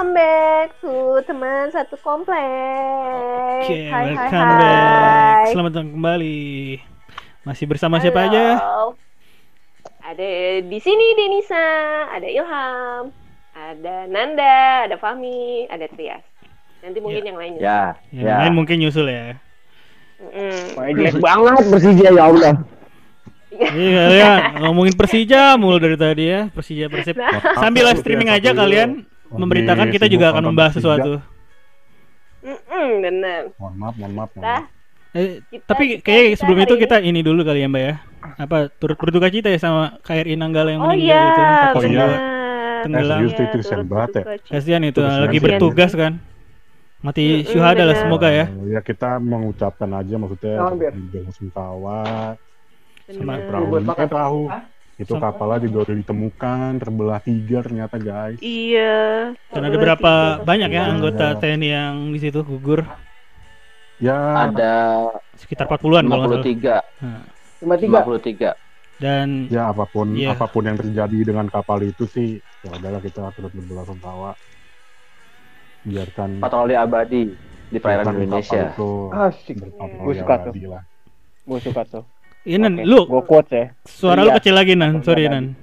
Welcome back to teman satu komplek. Oke, hai, hai, welcome hai. back. Selamat datang kembali. Masih bersama siapa Halo. aja? Ada di sini Denisa, ada Ilham, ada Nanda, ada Fahmi, ada Trias. Nanti mungkin yang lainnya. Ya, Yang ya. lain mungkin nyusul ya. Jelek banget Persija ya Allah. Iya kalian ngomongin Persija mulu dari tadi ya. Persija Persib. Sambil live streaming aja kalian memberitakan kita juga akan membahas sesuatu. Mm-mm, bener. Mohon maaf, mohon maaf. mohon Nah, maaf. Eh, Kita- tapi kayak kita sebelum itu ini- kita ini dulu kali ya Mbak ya. Apa turut berduka cita ya sama KRI Nanggala yang oh meninggal iya, itu. Oh iya. Tenggelam. Eh, itu Iya, kasihan banget ya. Kasihan itu Terus lagi bertugas kan. Mati Mm-mm, syuhada lah semoga ya. Eh, ya kita mengucapkan aja maksudnya Bela Sungkawa Sama perahu kan perahu itu Sama- kapalnya juga udah ditemukan terbelah tiga ternyata guys Iya. Dan ada berapa banyak ya Iya. anggota TNI yang di situ gugur? ya Ada Sekitar 40-an kalau nggak salah. 53, Nah, lima tiga. Dan ya apa pun Iya. apa pun yang terjadi dengan kapal itu sih ya udahlah kita turut berbelasungkawa biarkan Patroli abadi di perairan Indonesia. Asik. Gue suka tuh. Gue suka tuh. Ini Nan, Oke, lu Gue quotes ya. suara lu Iya. kecil lagi Nan, sorry. Nan.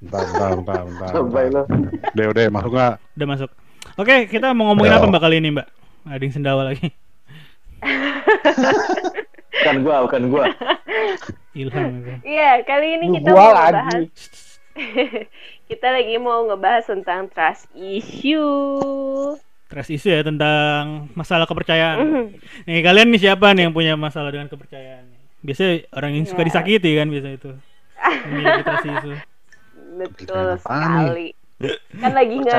bentar bentar bentar bentar, Sampai bentar. lo. udah udah masuk nggak Udah masuk. Oke, kita mau ngomongin apa Mbak kali ini, Mbak? Ada yang sendawa lagi. Bukan gua, bukan gua. Ilham itu. Iya, kali ini Lu kita gua mau lagi. ngebahas kita lagi mau ngebahas tentang trust issue. Trust isu ya tentang masalah kepercayaan. Mhm. Nih, kalian nih siapa nih yang punya masalah dengan kepercayaan? Biasanya orang yang suka Ya. disakiti kan biasa itu. Memiliki trust isu. Betul sekali. Kan lagi kok.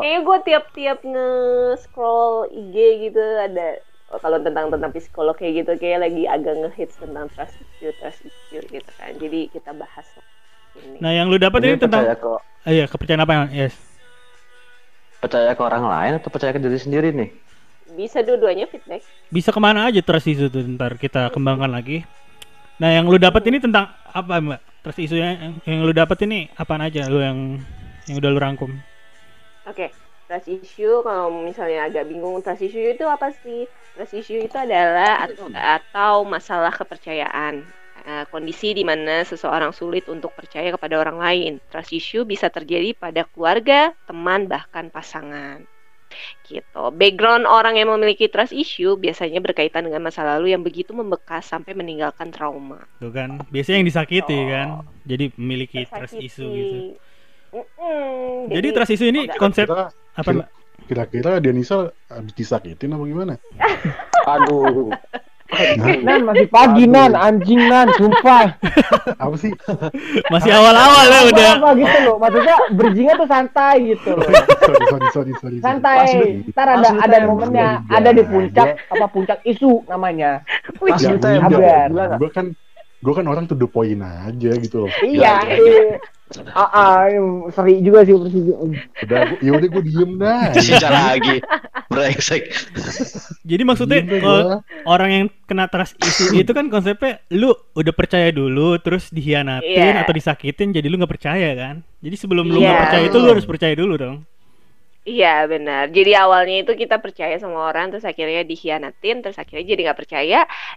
Kayaknya gue tiap-tiap nge-scroll IG gitu ada oh, kalau tentang tentang psikolog kayak gitu kayak lagi agak ngehits tentang trust issue, trust issue gitu kan. Jadi kita bahas ini. Nah, yang lu dapat ini, Ini tentang percaya kok Ah, iya, kepercayaan apa? Yes. percaya ke orang lain atau percaya ke diri sendiri nih? Bisa dua-duanya feedback. Bisa ke mana aja trust isu tuh ntar kita kembangkan lagi. Nah, yang lu dapat ini tentang apa, Mbak? Trust isu yang, yang lu dapat ini apaan aja lu yang yang udah lu rangkum? Oke, trust issue kalau misalnya agak bingung trust issue itu apa sih? Trust issue itu adalah atau, atau masalah kepercayaan. Eh, kondisi di mana seseorang sulit untuk percaya kepada orang lain. Trust issue bisa terjadi pada keluarga, teman, bahkan pasangan. Gitu. Background orang yang memiliki trust issue biasanya berkaitan dengan masa lalu yang begitu membekas sampai meninggalkan trauma. Tuh kan, biasanya yang disakiti Oh. kan. Jadi memiliki trust Tersakiti. isu gitu. Mm-mm. Jadi trust isu ini enggak. konsep Kira- apa, Mbak? kira-kira Denisa habis disakitin apa gimana Aduh, Nan masih pagi nan, anjing nan, sumpah. apa sih Masih awal-awal ya udah. Apa gitu loh? Maksudnya bridgingnya tuh santai gitu loh. sorry sorry sorry sorry Santai. Ntar ada ada momennya, ada di puncak apa puncak isu namanya. Wih, ya nggak? gue kan gue kan orang to the point aja gitu loh Iya. Ya, iya. Ah, ah, seri juga sih Persija. udah ya udah gue diem dah Persija lagi. Brengsek. Jadi maksudnya kalau gua. orang yang kena trust isu itu kan konsepnya lu udah percaya dulu terus dihianatin Iya. atau disakitin jadi lu nggak percaya kan. Jadi sebelum lu Iya. nggak percaya itu lu harus percaya dulu dong. Iya benar. Jadi awalnya itu kita percaya sama orang, terus akhirnya dikhianatin, terus akhirnya jadi nggak percaya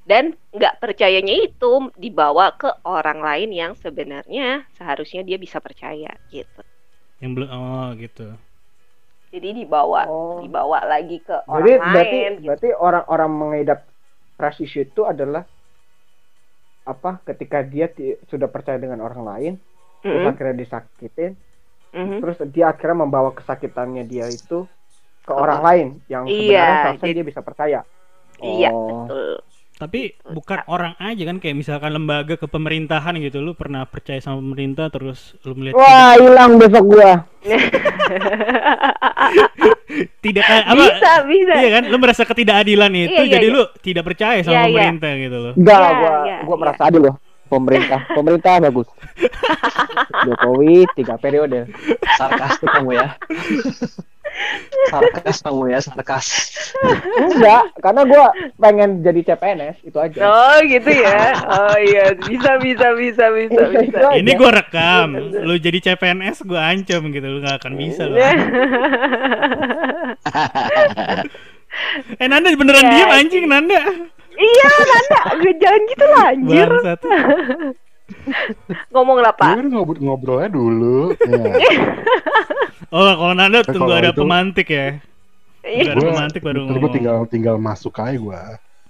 dan nggak percayanya itu dibawa ke orang lain yang sebenarnya seharusnya dia bisa percaya gitu. Yang belum oh gitu. Jadi dibawa, Oh. dibawa lagi ke orang Jadi berarti lain. gitu. berarti orang-orang mengidap trust issue itu adalah apa ketika dia sudah percaya dengan orang lain terus Mm-mm, akhirnya disakitin mhm. terus dia akhirnya membawa kesakitannya dia itu ke orang lain yang Iya, sebenarnya seharusnya jadi- dia bisa percaya. Iya Oh. betul. Tapi bukan orang aja kan kayak misalkan lembaga kepemerintahan gitu lu pernah percaya sama pemerintah terus lu melihat Wah, hilang besok gua. tidak kayak apa bisa bisa. Iya kan lu merasa ketidakadilan itu Iya, iya, jadi iya. lu tidak percaya sama Iya, iya. pemerintah gitu loh. Enggak, Iya, gua iya, gua iya. merasa adil loh. Pemerintah, pemerintah bagus. Jokowi tiga periode. Sarkastik kamu ya. sarkas kamu ya sarkas. Enggak, karena gue pengen jadi CPNS itu aja. Oh gitu ya. Oh iya, bisa bisa bisa bisa Iya, bisa. aja. Ini gua rekam. Lu jadi CPNS gua ancam gitu. Lu gak akan bisa lu. eh Nanda beneran Ya, diem anjing Nanda. Iya, Nanda, jangan gitu lah anjir. Ngomong lah, Ya Pak. udah ngobrol ngobrolnya dulu. Ya. Oh, kalau Nanda Eh, tunggu kalau ada itu- pemantik ya. Tunggu ada pemantik baru gue ngomong. tinggal tinggal masuk aja gue.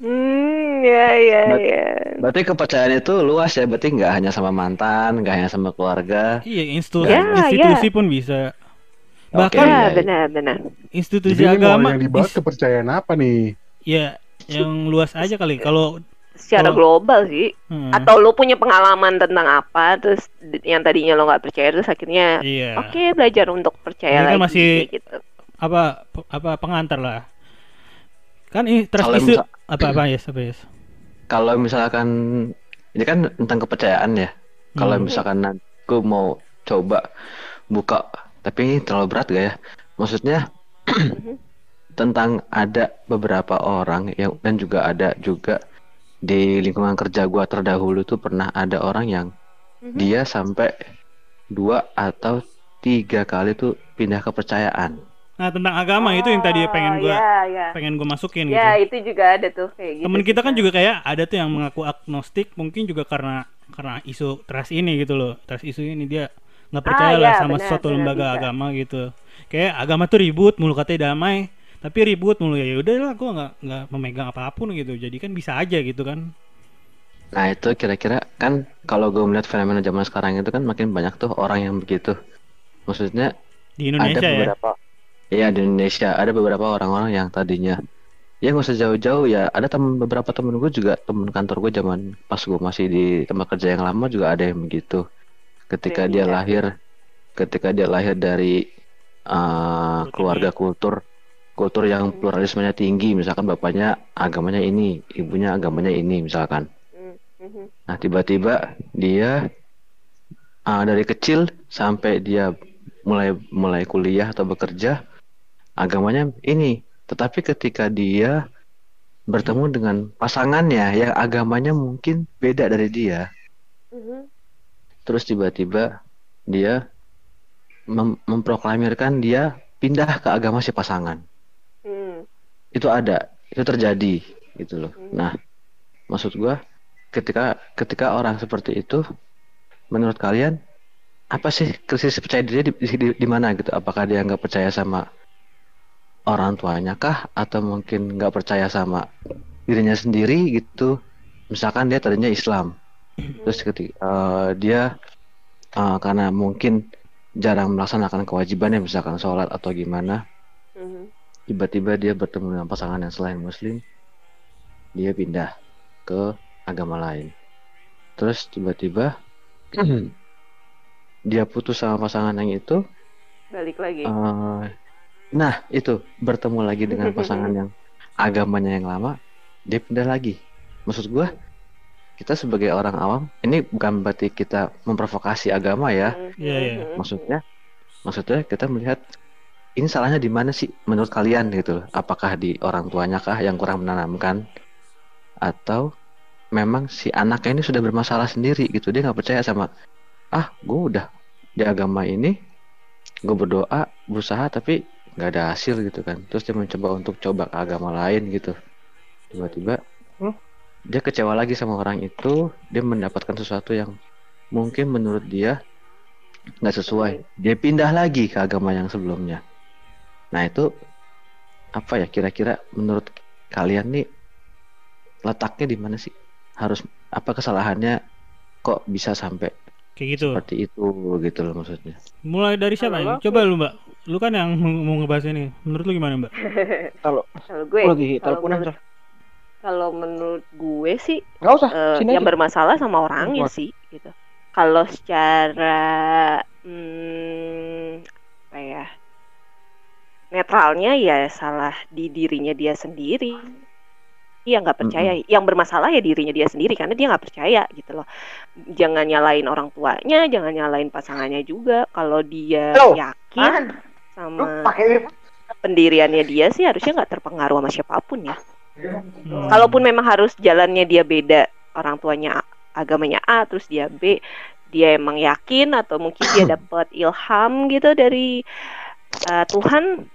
Hmm, ya ya But- ya. Berarti kepercayaan itu luas ya, berarti nggak hanya sama mantan, nggak hanya sama keluarga. Iya, institusi, Ya, institusi pun bisa. Bahkan Ya, iya. benar benar. institusi Jadi ini mau agama yang dibahas kepercayaan apa nih? ya yang luas aja kali. Kalau Secara Kalau- global sih. hmm, Atau lu punya pengalaman tentang apa, terus yang tadinya lo nggak percaya, terus akhirnya iya. oke belajar untuk percaya Ini kan lagi masih- gitu. Apa apa pengantar lah. Kan ini trust Kalau isu misal- apa apa ya, apa ya? Kalau misalkan ini kan tentang kepercayaan ya. Kalau Hmm. misalkan nanti gue mau coba buka, tapi ini terlalu berat gak ya? Maksudnya Mhm. Tentang ada beberapa orang yang dan juga ada juga di lingkungan kerja gua terdahulu tuh pernah ada orang yang Mhm. dia sampai dua atau tiga kali tuh pindah kepercayaan. Nah, tentang agama itu yang tadi pengen gua Ya, ya. pengen gua masukin gitu. Ya, itu juga ada tuh kayak gitu. Temen kita kan juga kayak ada tuh yang mengaku agnostik mungkin juga karena karena isu trust ini gitu loh. Trust isu ini dia nggak percaya Ah, lah ya, sama benar, suatu benar, lembaga bisa. agama gitu. Kayak agama tuh ribut mulu katanya damai, tapi ribut mulu ya udahlah gua nggak nggak memegang apa pun gitu. Jadi kan bisa aja gitu kan. Nah itu kira-kira kan kalau gue melihat fenomena zaman sekarang itu kan makin banyak tuh orang yang begitu. Maksudnya Di Indonesia ada ya. beberapa Iya di Indonesia ada beberapa orang-orang yang tadinya ya nggak usah jauh-jauh ya ada temen beberapa temen gue juga temen kantor gue zaman pas gue masih di tempat kerja yang lama juga ada yang begitu ketika Iya, dia iya. lahir ketika dia lahir dari uh, keluarga kultur kultur yang pluralismenya tinggi misalkan bapaknya agamanya ini ibunya agamanya ini misalkan. Nah, tiba-tiba dia ah, dari kecil sampai dia mulai mulai kuliah atau bekerja agamanya ini. Tetapi ketika dia bertemu dengan pasangannya yang agamanya mungkin beda dari dia, terus tiba-tiba dia mem- memproklamirkan dia pindah ke agama si pasangan. Hmm. Itu ada, itu terjadi gitu loh. Hmm. Nah, maksud gua ketika ketika orang seperti itu menurut kalian apa sih krisis percaya diri di, di, di mana gitu? Apakah dia nggak percaya sama orang tuanya kah atau mungkin nggak percaya sama dirinya sendiri gitu? Misalkan dia tadinya Islam, terus ketika eh, dia eh, karena mungkin jarang melaksanakan kewajibannya misalkan sholat atau gimana, Mhm. Tiba-tiba dia bertemu dengan pasangan yang selain muslim dia pindah ke agama lain terus tiba-tiba dia putus sama pasangan yang itu Balik lagi. eh, nah itu bertemu lagi dengan pasangan yang agamanya yang lama dia pindah lagi maksud gua kita sebagai orang awam ini bukan berarti kita memprovokasi agama ya Mhm. Iya, iya. Mhm. maksudnya maksudnya kita melihat ini salahnya di mana sih menurut kalian gitu loh? Apakah di orang tuanya kah yang kurang menanamkan? Atau memang si anaknya ini sudah bermasalah sendiri gitu? Dia nggak percaya sama ah gue udah di agama ini gue berdoa berusaha tapi nggak ada hasil gitu kan? Terus dia mencoba untuk coba ke agama lain gitu. Tiba-tiba Hmm? dia kecewa lagi sama orang itu. Dia mendapatkan sesuatu yang mungkin menurut dia nggak sesuai. Dia pindah lagi ke agama yang sebelumnya nah itu apa ya kira-kira menurut kalian nih letaknya di mana sih harus apa kesalahannya kok bisa sampai Kayak gitu. seperti itu gitu loh maksudnya Mulai dari siapa ini? Coba lu, Mbak. Lu kan yang mau ngebahas ini. Menurut lu gimana, Mbak? Kalau Kalau gue, lagi kalau teleponan kalau menurut gue sih Nggak usah, eh, sini yang aja. bermasalah sama orangnya Buat. sih gitu. Kalau secara hmm, apa ya netralnya ya salah di dirinya dia sendiri. Dia nggak percaya. Yang bermasalah ya dirinya dia sendiri karena dia nggak percaya gitu loh. Jangan nyalain orang tuanya, jangan nyalain pasangannya juga. Kalau dia Loh, yakin Lu sama pakai pendiriannya dia sih harusnya nggak terpengaruh sama siapa pun ya. Hmm. Kalaupun memang harus jalannya dia beda, orang tuanya agamanya A, terus dia B, dia emang yakin atau mungkin dia dapat ilham gitu dari uh, Tuhan,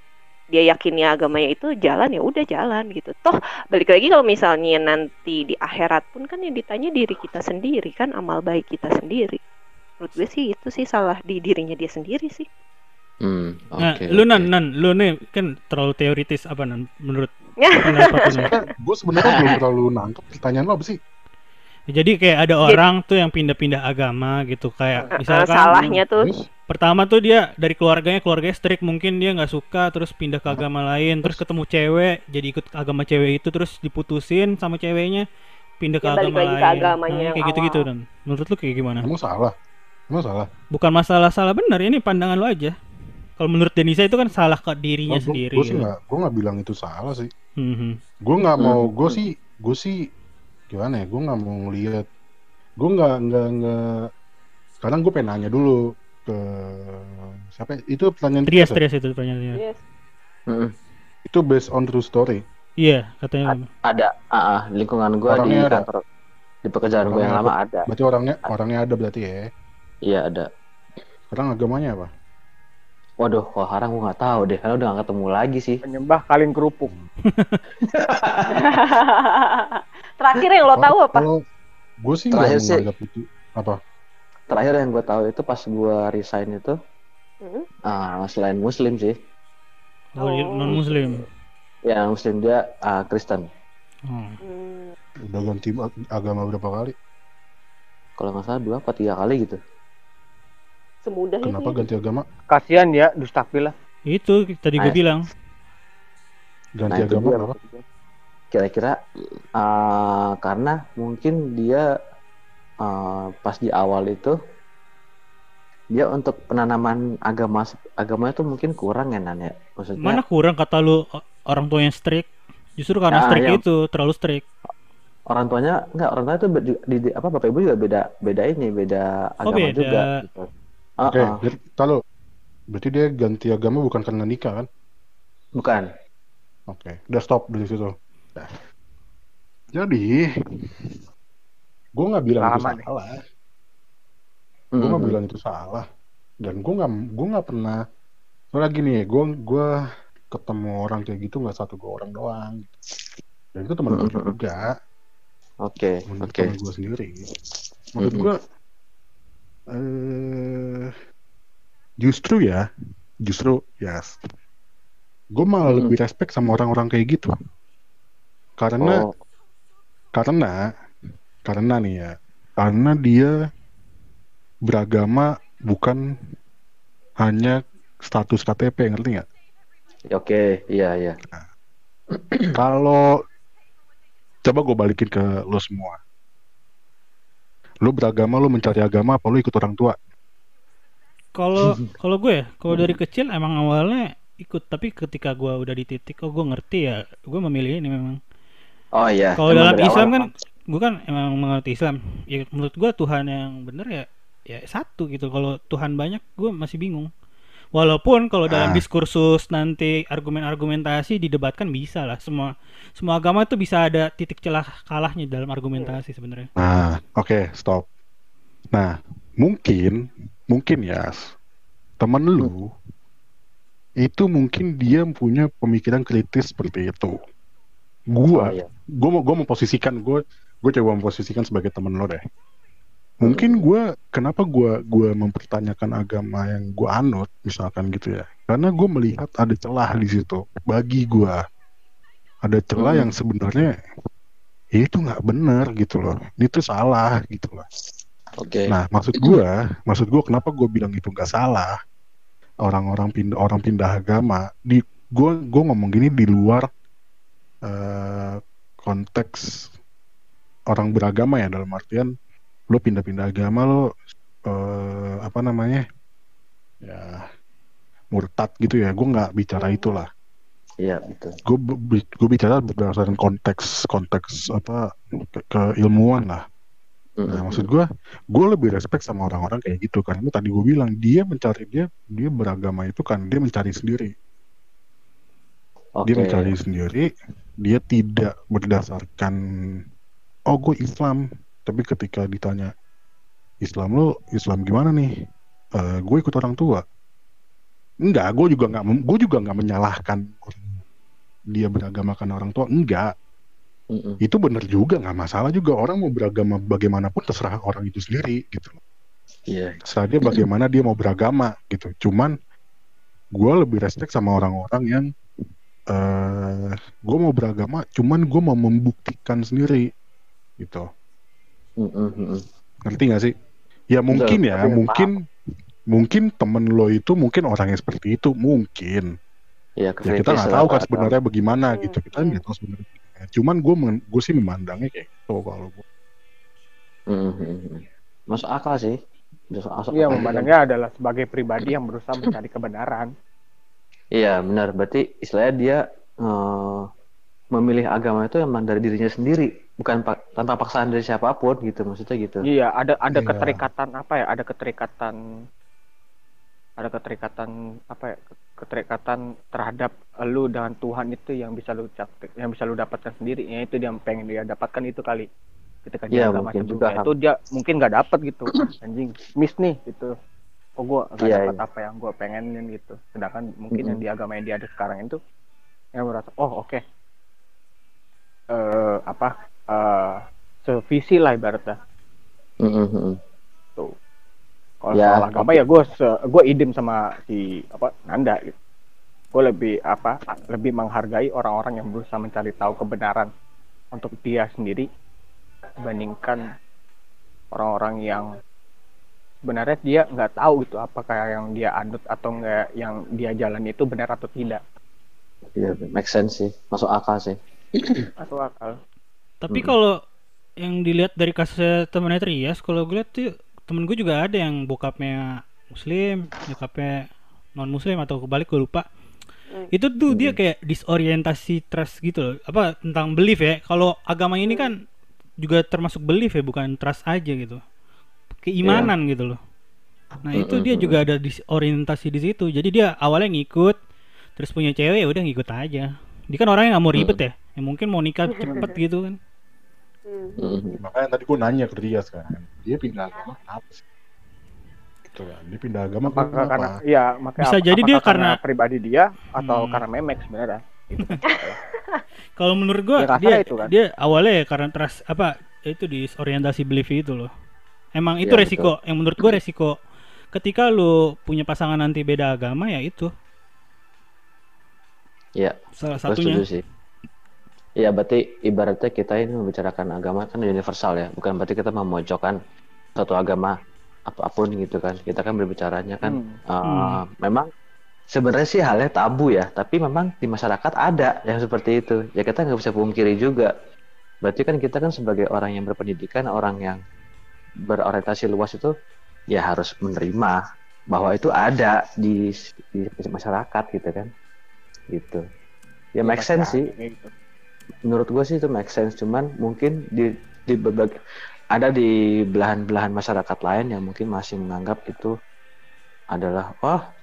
dia yakinnya agamanya itu jalan ya udah jalan gitu. Toh balik lagi kalau misalnya nanti di akhirat pun kan yang ditanya diri kita sendiri kan amal baik kita sendiri. Menurut gue sih itu sih salah di dirinya dia sendiri sih. Hmm, Nah, oke, lu oke. nan nan lu nih kan terlalu teoritis apa nan menurut Ya. pendapat gue sebenarnya belum terlalu nangkep pertanyaan lo apa sih Jadi kayak ada orang tuh yang pindah-pindah agama gitu kayak Uh, misalkan salahnya tuh. Pertama tuh dia dari keluarganya keluarganya strict mungkin dia nggak suka terus pindah ke agama lain terus ketemu cewek jadi ikut agama cewek itu terus diputusin sama ceweknya pindah ke Ya, agama lagi lain. ke agamanya. Nah, yang kayak gitu-gitu dan menurut lu kayak gimana? Emang salah? Emang salah? Bukan masalah salah benar ini pandangan lu aja. Kalau menurut Denisa itu kan salah ke dirinya gue sendiri. sih gitu. nggak gue nggak bilang itu salah sih. Mhm. gue nggak mau Hmm. gue sih gue sih gimana ya? Gue nggak mau ngelihat gue nggak nggak nggak. Sekarang gue pengen nanya dulu ke siapa? Itu pertanyaan Trias Trias itu pertanyaannya Yes. Mm-mm. itu based on true story. Iya katanya Ada, ah, ah, di lingkungan gua di ada. kantor, di pekerjaan gua yang lama ada. berarti orangnya orangnya ada berarti ya? Iya ada. sekarang agamanya apa? Waduh, kalau haram gua nggak tahu deh, karena udah nggak ketemu lagi sih. Penyembah kaleng kerupuk. Terakhir yang lo tahu apa? gue sih Terakhir sih- itu apa Terakhir yang gua tahu itu pas gua resign itu, Hmm? ah, selain Muslim sih, oh, Oh. non muslim yang Muslim dia ah, Kristen. oh. Hmm. udah ganti ag- agama berapa kali Kalau nggak salah dua apa tiga kali gitu. Semudah kenapa itu. ganti agama Kasihan ya, dustafil lah. itu tadi gue Ah. bilang ganti Nah, agama gua. Kira-kira ah, karena mungkin dia ah, pas di awal itu dia untuk penanaman agama agama itu mungkin kurang ya Nan ya. Maksudnya mana kurang kata lu orang tua yang strict? Justru karena Ah, strict yang- itu terlalu strict. Orang tuanya enggak orang tuanya tuh be- di, di- apa bapak ibu juga beda beda ini beda Oh, agama beda. juga gitu. Ah, oke ah, jadi kalau berarti dia ganti agama bukan karena nikah kan? Bukan. Oke udah stop dari situ Nah. jadi gue nggak bilang itu Lama nih. salah. Gue nggak bilang itu salah. Dan gue nggak gue nggak pernah soalnya gini ya gue gue ketemu orang kayak gitu nggak satu dua orang doang. Dan itu teman gue Mhm. juga. Oke menurut oke. teman gue sendiri. Mhm. gue eh justru ya justru yes. Gue malah lebih respect sama orang-orang kayak gitu karena oh. karena karena nih ya karena dia beragama bukan hanya status KTP ngerti nggak? Oke iya iya. Kalau coba gue balikin ke lo semua. Lo beragama lo mencari agama apa lo ikut orang tua? Kalau kalau gue ya kalau dari kecil emang awalnya ikut tapi ketika gue udah di titik oh gue ngerti ya gue memilih ini memang oh iya. Kalau dalam Islam kan gue kan emang mengerti Islam. Ya menurut gue Tuhan yang bener ya ya satu gitu. Kalau Tuhan banyak gue masih bingung. Walaupun kalau dalam Ah. diskursus nanti argumen-argumentasi didebatkan bisa lah. Semua semua agama itu bisa ada titik celah kalahnya dalam argumentasi sebenarnya. Nah oke stop. Nah mungkin mungkin ya temen lu itu mungkin dia punya pemikiran kritis seperti itu gua Oh, iya. gue mau gue memposisikan gue gue coba memposisikan sebagai temen lo deh. Mungkin gue kenapa gue gua mempertanyakan agama yang gue anut misalkan gitu ya. Karena gue melihat ada celah di situ bagi gue ada celah Hmm. yang sebenarnya ya itu nggak benar gitu loh. Itu salah gitu loh. Oke. Nah maksud gue maksud gue kenapa gue bilang itu nggak salah? Orang-orang pindah orang pindah agama di gue gue ngomong gini di luar eh, konteks orang beragama ya dalam artian lo pindah-pindah agama lo eh, apa namanya ya murtad gitu ya gue nggak bicara itulah iya betul gue gue bicara berdasarkan konteks konteks apa ke, keilmuan lah. Nah, maksud gue, gue lebih respect sama orang-orang kayak gitu kan. Itu tadi gue bilang dia mencari dia dia beragama itu kan dia mencari sendiri. Oke. Dia mencari sendiri, dia tidak berdasarkan oh gue Islam, tapi ketika ditanya Islam lu Islam gimana nih? Eh gue ikut orang tua. Enggak, gue juga nggak gue juga nggak menyalahkan dia beragamakan orang tua. Enggak, Mm-mm. itu bener juga nggak masalah juga orang mau beragama bagaimanapun terserah orang itu sendiri gitu. Iya. Terserah dia bagaimana dia mau beragama gitu. Cuman gue lebih respect sama orang-orang yang eh gue mau beragama, cuman gue mau membuktikan sendiri gitu. Mm-mm. Ngerti gak sih? Ya mungkin ya, tapi mungkin mungkin temen lo itu mungkin orang yang seperti itu, mungkin. Iya, Ya kita nggak tahu kan sebenarnya bagaimana Hmm, gitu. Kita nggak tahu sebenarnya. Cuman gue gue sih memandangnya kayak gitu kalau gue. Masuk akal sih. Masuk, Iya, memandangnya adalah sebagai pribadi yang berusaha mencari kebenaran. Iya, benar. Berarti istilahnya dia eh, memilih agama itu emang dari dirinya sendiri, bukan pak- tanpa paksaan dari siapa pun gitu. Maksudnya gitu. Iya, ada ada Iya. keterikatan apa ya? Ada keterikatan ada keterikatan apa ya? Keterikatan terhadap lu dengan Tuhan itu yang bisa lu cap- yang bisa lu dapatkan sendiri. Ya itu dia yang pengen dia dapatkan itu kali. Ketika dia Iya, agama juga, itu dia mungkin nggak dapat gitu. Anjing, miss nih gitu. Oh gua nggak Iya, dapat iya. apa yang gua pengenin gitu. Sedangkan mungkin yang Mm-mm. di agama yang dia ada sekarang itu yang merasa oh oke. Eh apa? Eh sevisi lah ibaratnya. Mm-mm, mm-mm. tuh kalau Ya, soal agama ya gue gue idem sama si apa Nanda gitu gue lebih apa lebih menghargai orang-orang yang berusaha mencari tahu kebenaran untuk dia sendiri dibandingkan orang-orang yang sebenarnya dia nggak tahu gitu apakah yang dia anut atau enggak yang dia jalan itu benar atau tidak Iya, make sense sih. Masuk akal sih. masuk akal Tapi Mm. kalau yang dilihat dari kasusnya temennya Trias, kalau gue lihat tuh temen gue juga ada yang bokapnya muslim, nyokapnya non muslim atau kebalik gue lupa. Hmm. Itu tuh dia kayak disorientasi trust gitu loh. Apa tentang belief ya. Kalau agama ini kan juga termasuk belief ya, bukan trust aja gitu. Keimanan gitu loh. Nah, itu dia Mm-mm, juga ada disorientasi di situ. Jadi dia awalnya ngikut terus punya cewek ya udah ngikut aja. Dia kan orangnya nggak mau ribet ya. Ya mungkin mau nikah cepet gitu kan. Hmm. Mm-mm. Makanya tadi gue nanya ke Rias kan, dia pindah agama kenapa sih? Gitu kan, dia pindah agama maka kenapa? karena iya makanya Bisa ap- jadi dia apakah karena- pribadi dia atau Hmm. karena memek sebenarnya Itu kan. Kalau menurut gua Ya, kasar dia itu kan. dia awalnya ya karena trust apa itu disorientasi belief itu loh. Emang itu Iya, resiko yang menurut gua resiko ketika lu punya pasangan nanti beda agama ya itu Iya, salah gue satunya. setuju sih. Iya, berarti ibaratnya kita ini membicarakan agama kan universal ya, bukan berarti kita memojokkan satu agama apa pun gitu kan. Kita kan berbicaranya kan Hmm. eh, Hmm. memang sebenarnya sih halnya tabu ya, tapi memang di masyarakat ada yang seperti itu. Ya kita nggak bisa pungkiri juga. Berarti kan kita kan sebagai orang yang berpendidikan, orang yang berorientasi luas itu ya harus menerima bahwa itu ada di, di masyarakat gitu kan. Gitu. Ya make sense sih gitu. menurut gue sih itu make sense cuman mungkin di di berbagai ada di belahan-belahan masyarakat lain yang mungkin masih menganggap itu adalah wah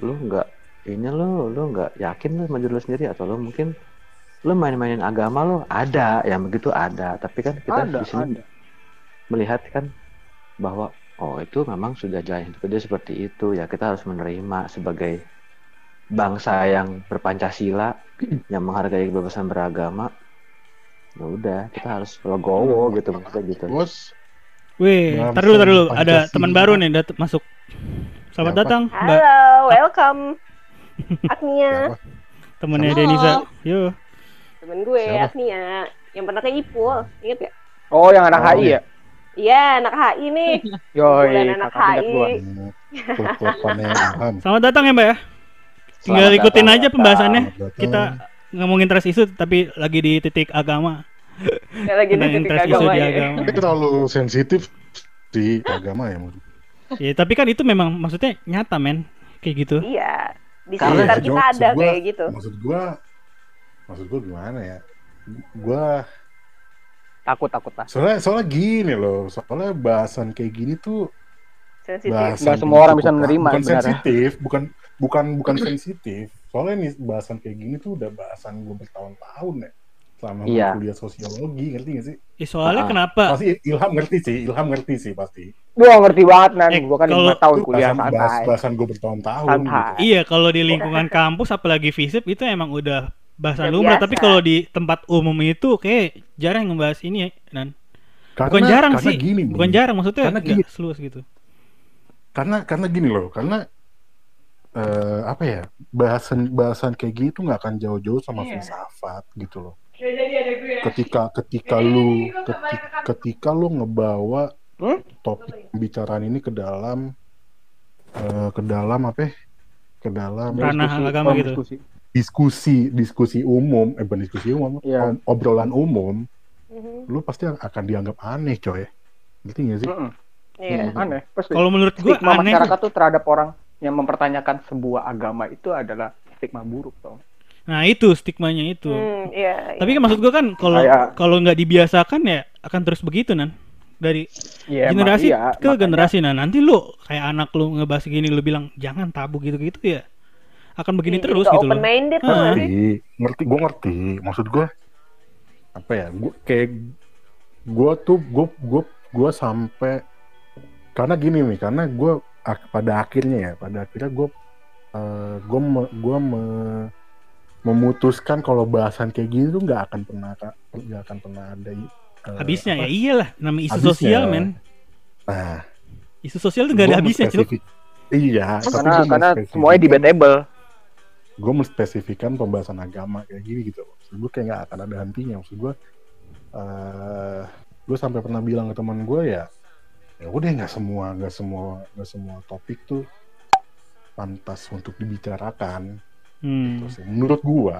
lu nggak ini lu lu nggak yakin lu sama diri lu sendiri atau lu mungkin lu main-mainin agama lu ada yang begitu ada tapi kan kita ada di sini ada melihat kan bahwa oh itu memang sudah jalan hidup dia seperti itu ya kita harus menerima sebagai bangsa yang berpancasila yang menghargai kebebasan beragama ya udah kita harus legowo gitu maksudnya gitu Bos, Wih, Bangsa tar dulu, tar dulu. Ada teman baru nih dat masuk. Selamat Siapa? datang, Mbak. Halo, welcome. Agnia? Temennya Halo. Denisa. Yo. temen gue Siapa? Agnia, yang pernah ke Ipul, inget gak? oh yang anak Oh, HI ya Iya, anak HI nih. yoi anak HI. Selamat datang ya, Mbak ya. Tinggal Selamat ikutin datang, aja pembahasannya. Datang. Kita ngomongin trust isu tapi lagi di titik agama. Gak lagi di titik trust isu agama di ya. agama. Itu terlalu sensitif di agama ya. menurut gue. Ya, tapi kan itu memang maksudnya nyata, men. Kayak gitu. Iya, di sekitar ya, kita ada gua- kayak gitu. Maksud gua, maksud gua gimana ya? Gua takut takut lah soalnya soalnya gini loh, soalnya bahasan kayak gini tuh Sensitif. bahasan Nggak semua orang bisa menerima Bukan sebenarnya. sensitif, bukan bukan bukan sensitif. Soalnya nih bahasan kayak gini tuh udah bahasan gue bertahun-tahun ya. Selama Iya. kuliah sosiologi, ngerti gak sih? Eh, soalnya Ah. kenapa? Pasti Ilham ngerti sih, Ilham ngerti sih pasti. Gua ngerti banget nan, Eh, gua kan kalau- lima tahun kuliah bahasan, bahas, santai. bahasan gue bertahun-tahun gitu. Iya, kalau di lingkungan kampus apalagi FISIP itu emang udah bahasan Udah lumrah, biasa. tapi kalau di tempat umum itu kayak jarang ngebahas ini ya, Nan. Karena, Bukan jarang karena sih. Gini, Bukan Bro. jarang maksudnya Karena gini. seluas gitu. karena karena gini loh karena eh, apa ya bahasan bahasan kayak gini tuh nggak akan jauh-jauh sama filsafat gitu loh ketika ketika lu ketika, ketika lu ngebawa Hmm? topik pembicaraan ini ke dalam eh, ke dalam apa ya? ke dalam Ranah Diskusi, agama gitu. Diskusi. diskusi umum eh bukan diskusi umum Iya. ob- obrolan umum Mhm. lu pasti akan dianggap aneh coy ngerti gak sih Mm-mm. Iya. Aneh, pasti. Kalau menurut gua Stigma aneh. masyarakat tuh terhadap orang yang mempertanyakan sebuah agama itu adalah stigma buruk tau. Nah, itu stigmanya itu. Hmm, iya. Tapi iya. kan maksud gua kan kalau kalau nggak dibiasakan ya akan terus begitu nan dari Iya, emang generasi iya, ke makanya- generasi nah nanti lu kayak anak lu ngebahas gini lu bilang jangan tabu gitu-gitu ya akan begini Ih, terus nggak gitu loh. open minded Ah. ngerti ngerti gue ngerti maksud gue apa ya gue kayak gue tuh gue gue gue sampai karena gini nih karena gue pada akhirnya ya pada akhirnya gue eh, gue me, gue me- memutuskan kalau bahasan kayak gini tuh nggak akan pernah nggak akan pernah ada eh, Habisnya apa, ya iyalah namanya isu Habisnya. sosial men. nah Isu sosial tuh gak ada habisnya menspesifik- iya tapi karena karena semuanya debatable. Gue menspesifikkan pembahasan agama kayak gini gitu maksud gue kayak nggak akan ada hentinya maksud gue eh gue sampai pernah bilang ke teman gue ya ya udah nggak semua nggak semua nggak semua topik tuh pantas untuk dibicarakan Hmm. Terus sih, menurut gue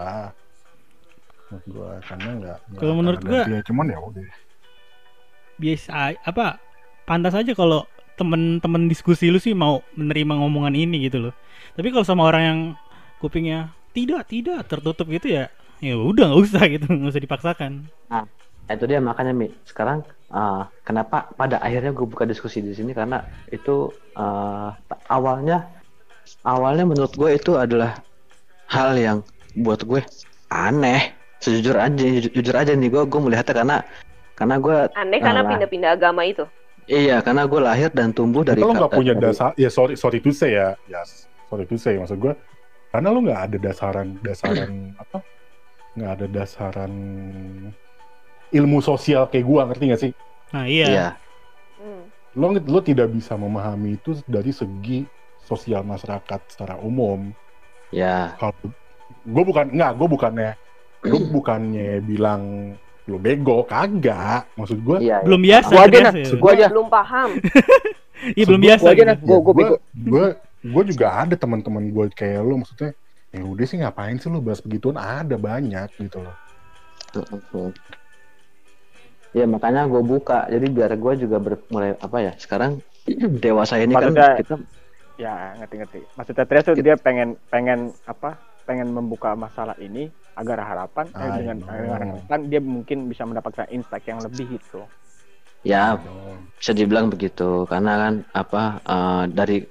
menurut gue karena nggak Kalau menurut gua- hentinya. cuman ya udah Biasa apa pantas aja kalau temen-temen diskusi lu sih mau menerima ngomongan ini gitu loh. Tapi kalau sama orang yang kupingnya tidak tidak tertutup gitu ya ya udah nggak usah gitu nggak usah dipaksakan. Nah, itu dia makanya Mi. Sekarang uh, kenapa pada akhirnya gue buka diskusi di sini karena itu uh, awalnya awalnya menurut gue itu adalah hal yang buat gue aneh. Sejujur aja, jujur, jujur aja nih gue gue melihatnya karena karena gue Aneh karena Alah. pindah-pindah agama itu. iya karena gue lahir dan tumbuh dari kalau nggak punya dasar ya sorry sorry to say ya ya sorry to say maksud gue karena lu nggak ada dasaran dasaran apa nggak ada dasaran ilmu sosial kayak gua ngerti gak sih Nah iya. Iya. Hmm. lo lo tidak bisa memahami itu dari segi sosial masyarakat secara umum Ya. kalau gue bukan nggak gue bukannya gue bukannya bilang lo bego kagak maksud gue Iya. Belum biasa. Gua aja ya. gua aja. Belum paham. Iya belum biasa. gua aja gitu. gua gua bego. gue gue juga ada teman-teman gue kayak lo maksudnya ya udah sih ngapain sih lo bahas begituan ada banyak gitu loh Ya makanya gue buka, jadi biar gue juga ber- mulai apa ya sekarang dewasa ini kan Maksudnya- kita Ya, ngerti-ngerti. Maksudnya Trias tuh dia pengen pengen apa? Pengen membuka masalah ini agar harapan eh, I dengan know. dengan harapan dia mungkin bisa mendapatkan insight yang lebih gitu. ya bisa dibilang begitu karena kan apa eh, dari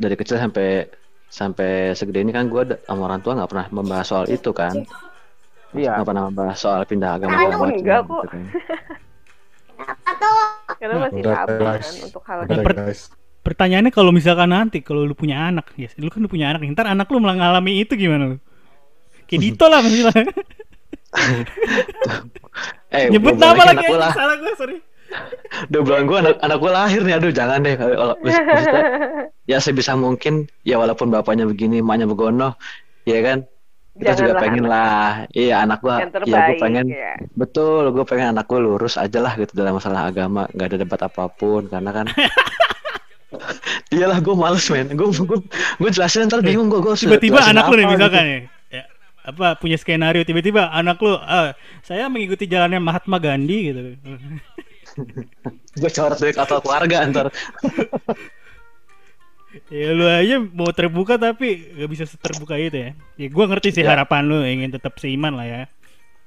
dari kecil sampai sampai segede ini kan gue sama orang tua nggak pernah membahas soal itu kan Iya. nggak pernah membahas soal pindah agama macam, enggak kok. gitu kan. Karena masih tabu kan untuk hal Udah, Per- guys Pertanyaannya kalau misalkan nanti kalau lu punya anak, ya, lu kan lu punya anak, ntar anak lu mengalami itu gimana lu? Kayak Dito lah maksudnya. eh Nyebut nama lagi salah gue sorry. Dua bulan gue anak anak gue lahir nih. Aduh jangan deh. Kalau maksudnya ya sebisa mungkin ya walaupun bapaknya begini emaknya begono ya kan? Kita juga Janganlah pengen anak lah. Iya anak gua yang ya gue pengen ya. betul gue pengen anak gue lurus aja lah gitu dalam masalah agama. Nggak ada debat apa pun karena kan iyalah gue males men. Gue gue gue jelasin ntar bingung gue gue Tiba-tiba anak lu nih misalkan ya, ya, apa punya skenario tiba-tiba anak lu ah, saya mengikuti jalannya Mahatma Gandhi gitu. gue coret dari kata keluarga ntar Ya lu aja mau terbuka tapi gak bisa terbuka itu ya. Ya gua ngerti sih Ya. harapan lu ingin tetap seiman lah ya.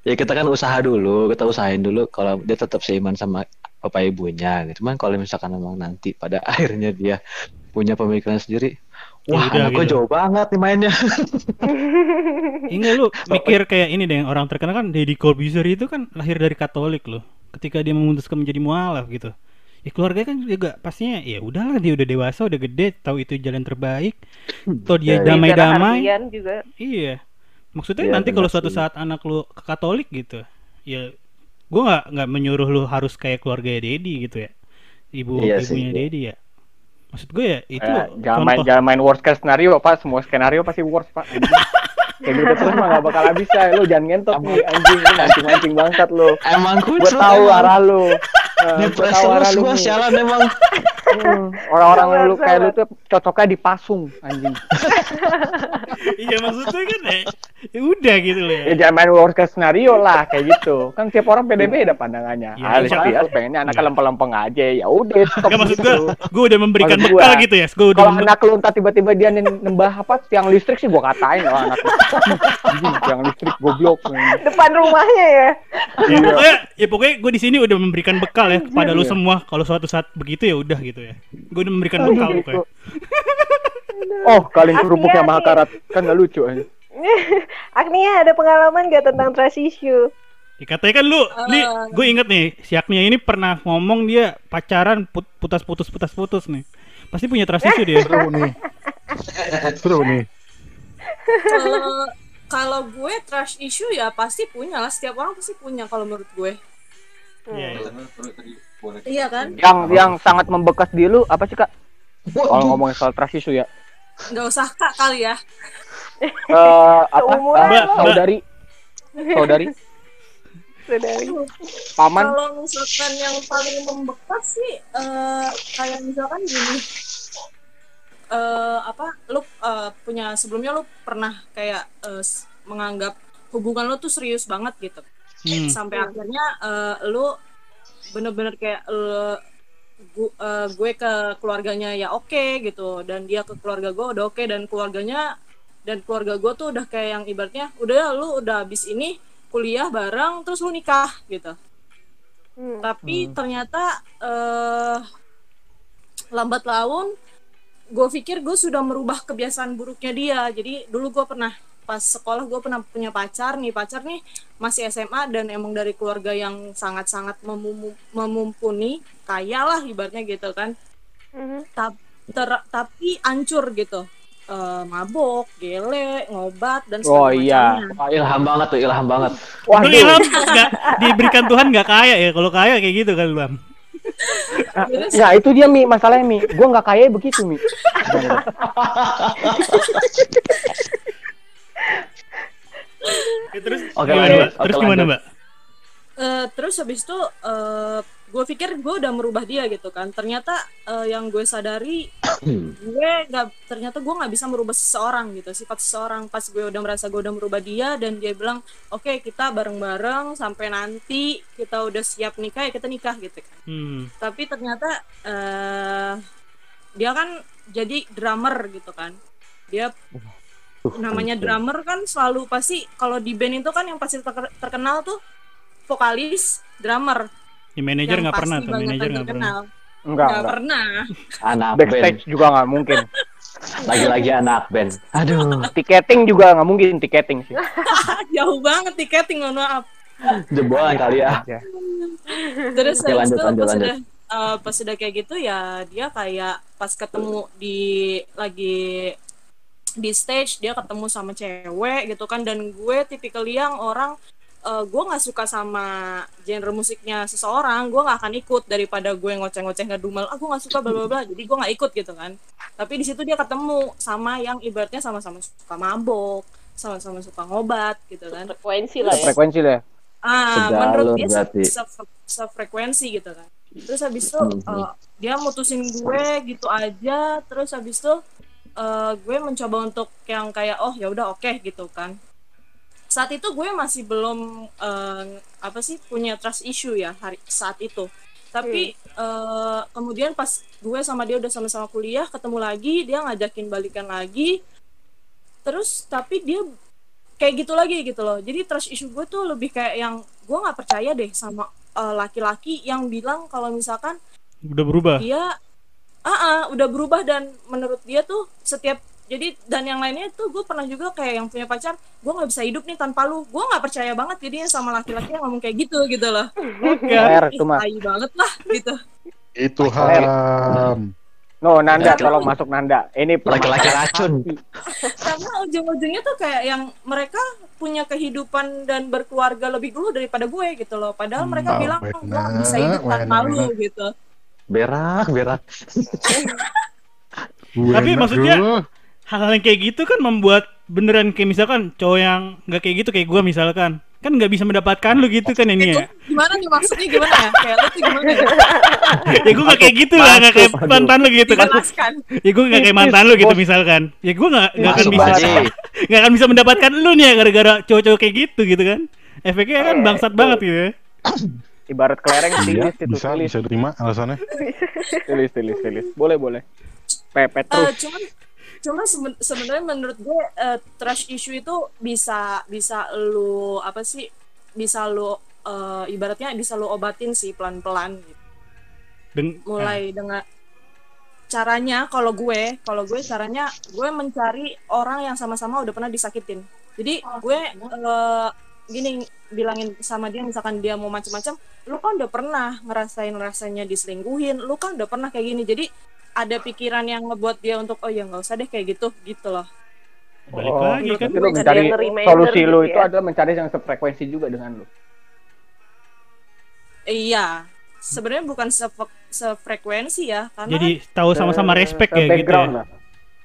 ya kita kan usaha dulu kita usahain dulu kalau dia tetap seiman sama bapak ibunya gitu cuman kalau misalkan memang nanti pada akhirnya dia punya pemikiran sendiri Ya Wah, udah anak gue gitu. jauh banget nih mainnya. Enggak lu mikir kayak ini deh orang terkenal kan Deddy Corbuzier itu kan lahir dari Katolik loh. Ketika dia memutuskan menjadi mualaf gitu. Ya keluarga kan juga pastinya ya udahlah dia udah dewasa udah gede tahu itu jalan terbaik. Toh dia Ya, damai-damai. Hardian juga. Iya. Maksudnya Iya, nanti kalau suatu saat anak lu ke Katolik gitu, ya gua nggak nggak menyuruh lu harus kayak keluarga Dedi gitu ya. Ibu Iya sih, ibunya iya. Dedi ya. Maksud gue ya itu Ya, jangan main contoh. jangan main worst case scenario pak. Semua skenario pasti worst pak. Kayak gitu terus mah gak bakal bisa lu jangan ngentot nih anjing. Lu mancing mancing bangsat lu. Emang gue tahu arah lu. Eh, Di gua lu gue nih. sialan emang. Orang-orang lu kayak lu tuh cocoknya dipasung anjing iya maksudnya kan ya, ya udah gitu loh ya. ya jangan main worst case scenario lah kayak gitu kan tiap orang beda-beda pandangannya Ya, Alis Dias pengennya anaknya Iya. lempeng-lempeng aja ya udah stop Gak maksud gitu. gue, gue udah memberikan Maksud bekal gua, gitu ya. Gue udah kalau anak lu entar tiba-tiba dia nembah apa tiang listrik sih gua katain oh anak tiang listrik goblok Depan rumahnya ya. ya, pokoknya, ya pokoknya gue di sini udah memberikan bekal ya kepada lu Iya. semua. Kalau suatu saat begitu ya udah gitu ya. Gue udah memberikan bekal pokoknya. Oh, kaleng Agnia kerupuk yang nih. mahakarat kan gak lucu aja. Agnia ada pengalaman gak tentang trust issue? Ya, katanya kan lu, nih gue inget nih, si Agnia ini pernah ngomong dia pacaran put- putus-putus putus-putus nih. Pasti punya trust issue dia. Seru nih. Seru nih. Kalau kalau gue trash issue ya pasti punya lah. Setiap orang pasti punya kalau menurut gue. Iya, iya. Iya kan? Yang yang sangat membekas di lu apa sih kak? Kalau ngomongin soal trust issue ya, Nggak usah kak kali ya. Eh apa? Lo. saudari, saudari, Saudari. paman. Kalau misalkan yang paling membekas sih eh, kayak misalkan gini. eh apa lu eh, punya sebelumnya lu pernah kayak s- menganggap hubungan lu tuh serius banget gitu Hmm. sampai akhirnya eh, lu bener-bener kayak eh, gu- eh, gue ke keluarganya ya oke gitu. Dan dia ke keluarga gue udah oke. Dan keluarganya dan keluarga gue tuh udah kayak yang ibaratnya udah ya, lu udah habis ini kuliah bareng terus lu nikah gitu. Hmm. tapi ternyata eh lambat laun gue pikir gue sudah merubah kebiasaan buruknya dia. Jadi dulu gue pernah pas sekolah gue pernah punya pacar nih pacar nih masih SMA dan emang dari keluarga yang sangat-sangat memum- memumpuni kaya lah ibaratnya gitu kan Mhm. Ta- ter- tapi ancur gitu Eh, mabok, gele, ngobat dan Oh, segala iya. macamnya. Wah, ilham banget tuh, ilham banget. Lu Waduh, ilham nggak diberikan Tuhan nggak kaya ya? Kalau kaya kayak gitu kan bang. Ya itu dia mi, masalahnya mi. Gue nggak kaya begitu mi. Ya, terus Oke, gimana, lanjut. Mbak? Terus Oke, gimana lanjut. mbak? Eh, terus habis itu eh, gue pikir gue udah merubah dia gitu kan ternyata eh, yang gue sadari gue nggak ternyata gue nggak bisa merubah seseorang gitu sifat seseorang pas gue udah merasa gue udah merubah dia dan dia bilang oke kita bareng-bareng sampai nanti kita udah siap nikah ya kita nikah gitu kan Hmm. tapi ternyata eh dia kan jadi drummer gitu kan dia namanya drummer kan selalu pasti kalau di band itu kan yang pasti terke- terkenal tuh vokalis drummer Ya, manajer nggak pernah tuh, manajer nggak pernah. Enggak, nggak enggak. pernah Anak band. Backstage juga nggak mungkin. Lagi-lagi anak band. Aduh. Tiketing juga nggak mungkin tiketing sih. jauh banget tiketing mohon maaf Jebolan kali ya. Terus Oke, lanjut, itu lanjut, pas lanjut. udah eh, pas udah kayak gitu ya dia kayak pas ketemu di lagi di stage dia ketemu sama cewek gitu kan. Dan gue tipikal yang orang eh, gue nggak suka sama genre musiknya seseorang. Gue nggak akan ikut daripada gue ngoceh-ngoceh ngedumel. Ah gue nggak suka bla bla bla. Jadi gue nggak ikut gitu kan. Tapi di situ dia ketemu sama yang ibaratnya sama-sama suka mabok sama-sama suka ngobat gitu kan. Frekuensi lah ya. Frekuensi lah. ya. ah menurut dia se- se- sefrekuensi gitu kan. Terus habis itu eh, dia mutusin gue gitu aja. Terus habis itu eh, gue mencoba untuk yang kayak oh ya udah oke gitu kan. Saat itu gue masih belum eh, apa sih punya trust issue ya hari saat itu. Tapi eh, kemudian pas gue sama dia udah sama-sama kuliah ketemu lagi dia ngajakin balikan lagi. Terus tapi dia kayak gitu lagi gitu loh. Jadi trust issue gue tuh lebih kayak yang gue nggak percaya deh sama laki-laki yang bilang kalau misalkan Udah berubah. dia ah ah, udah berubah dan menurut dia tuh setiap jadi dan yang lainnya tuh gue pernah juga kayak yang punya pacar gue nggak bisa hidup nih tanpa lu. Gue nggak percaya banget jadinya sama laki-laki yang ngomong kayak gitu gitu loh. Mah. tai banget lah gitu. Itu ham. No, Nanda, Ya, tolong masuk Nanda. Ini Laki-laki racun. karena ujung-ujungnya tuh kayak yang mereka punya kehidupan dan berkeluarga lebih dulu daripada gue gitu loh. Padahal mereka Oh, bilang gue nggak bisa hidup tanpa lu gitu Berak, berak. Tapi maksudnya- hal-hal yang kayak gitu kan membuat beneran kayak misalkan cowok yang nggak kayak gitu kayak gua misalkan. Kan nggak bisa mendapatkan lu gitu kan ini ya? gimana nih maksudnya? Gimana ya? Kayak lu tuh gimana ya? Ya gua nggak kayak gitu lah nggak kayak mantan lu gitu kan. Ya gua nggak kayak mantan lu gitu misalkan. Ya gua nggak nggak akan bisa nggak akan bisa mendapatkan lu nih ya gara-gara cowok-cowok kayak gitu gitu kan. Efeknya kan bangsat banget gitu ya Ibarat kelereng Iya, tilis itu, bisa tilis, bisa terima alasannya. tilis, tilis, tilis. Boleh, boleh. Pepet Eh, terus. cuman cuman seben- sebenarnya menurut gue eh, trash issue itu bisa bisa lu apa sih bisa lu eh, ibaratnya bisa lu obatin sih pelan-pelan gitu. Deng- mulai dengan caranya kalau gue kalau gue caranya gue mencari orang yang sama-sama udah pernah disakitin jadi gue eh, gini bilangin sama dia misalkan dia mau macam-macam lu kan udah pernah ngerasain rasanya diselingkuhin lu kan udah pernah kayak gini jadi ada pikiran yang ngebuat dia untuk oh ya nggak usah deh kayak gitu gitu loh balik Oh, lagi kan Berarti lu Ada mencari yang reminder solusi gitu lu ya. itu adalah mencari yang sefrekuensi juga dengan lu. iya sebenarnya bukan sefre- sefrekuensi ya karena jadi tahu sama-sama respect ya gitu ya lah.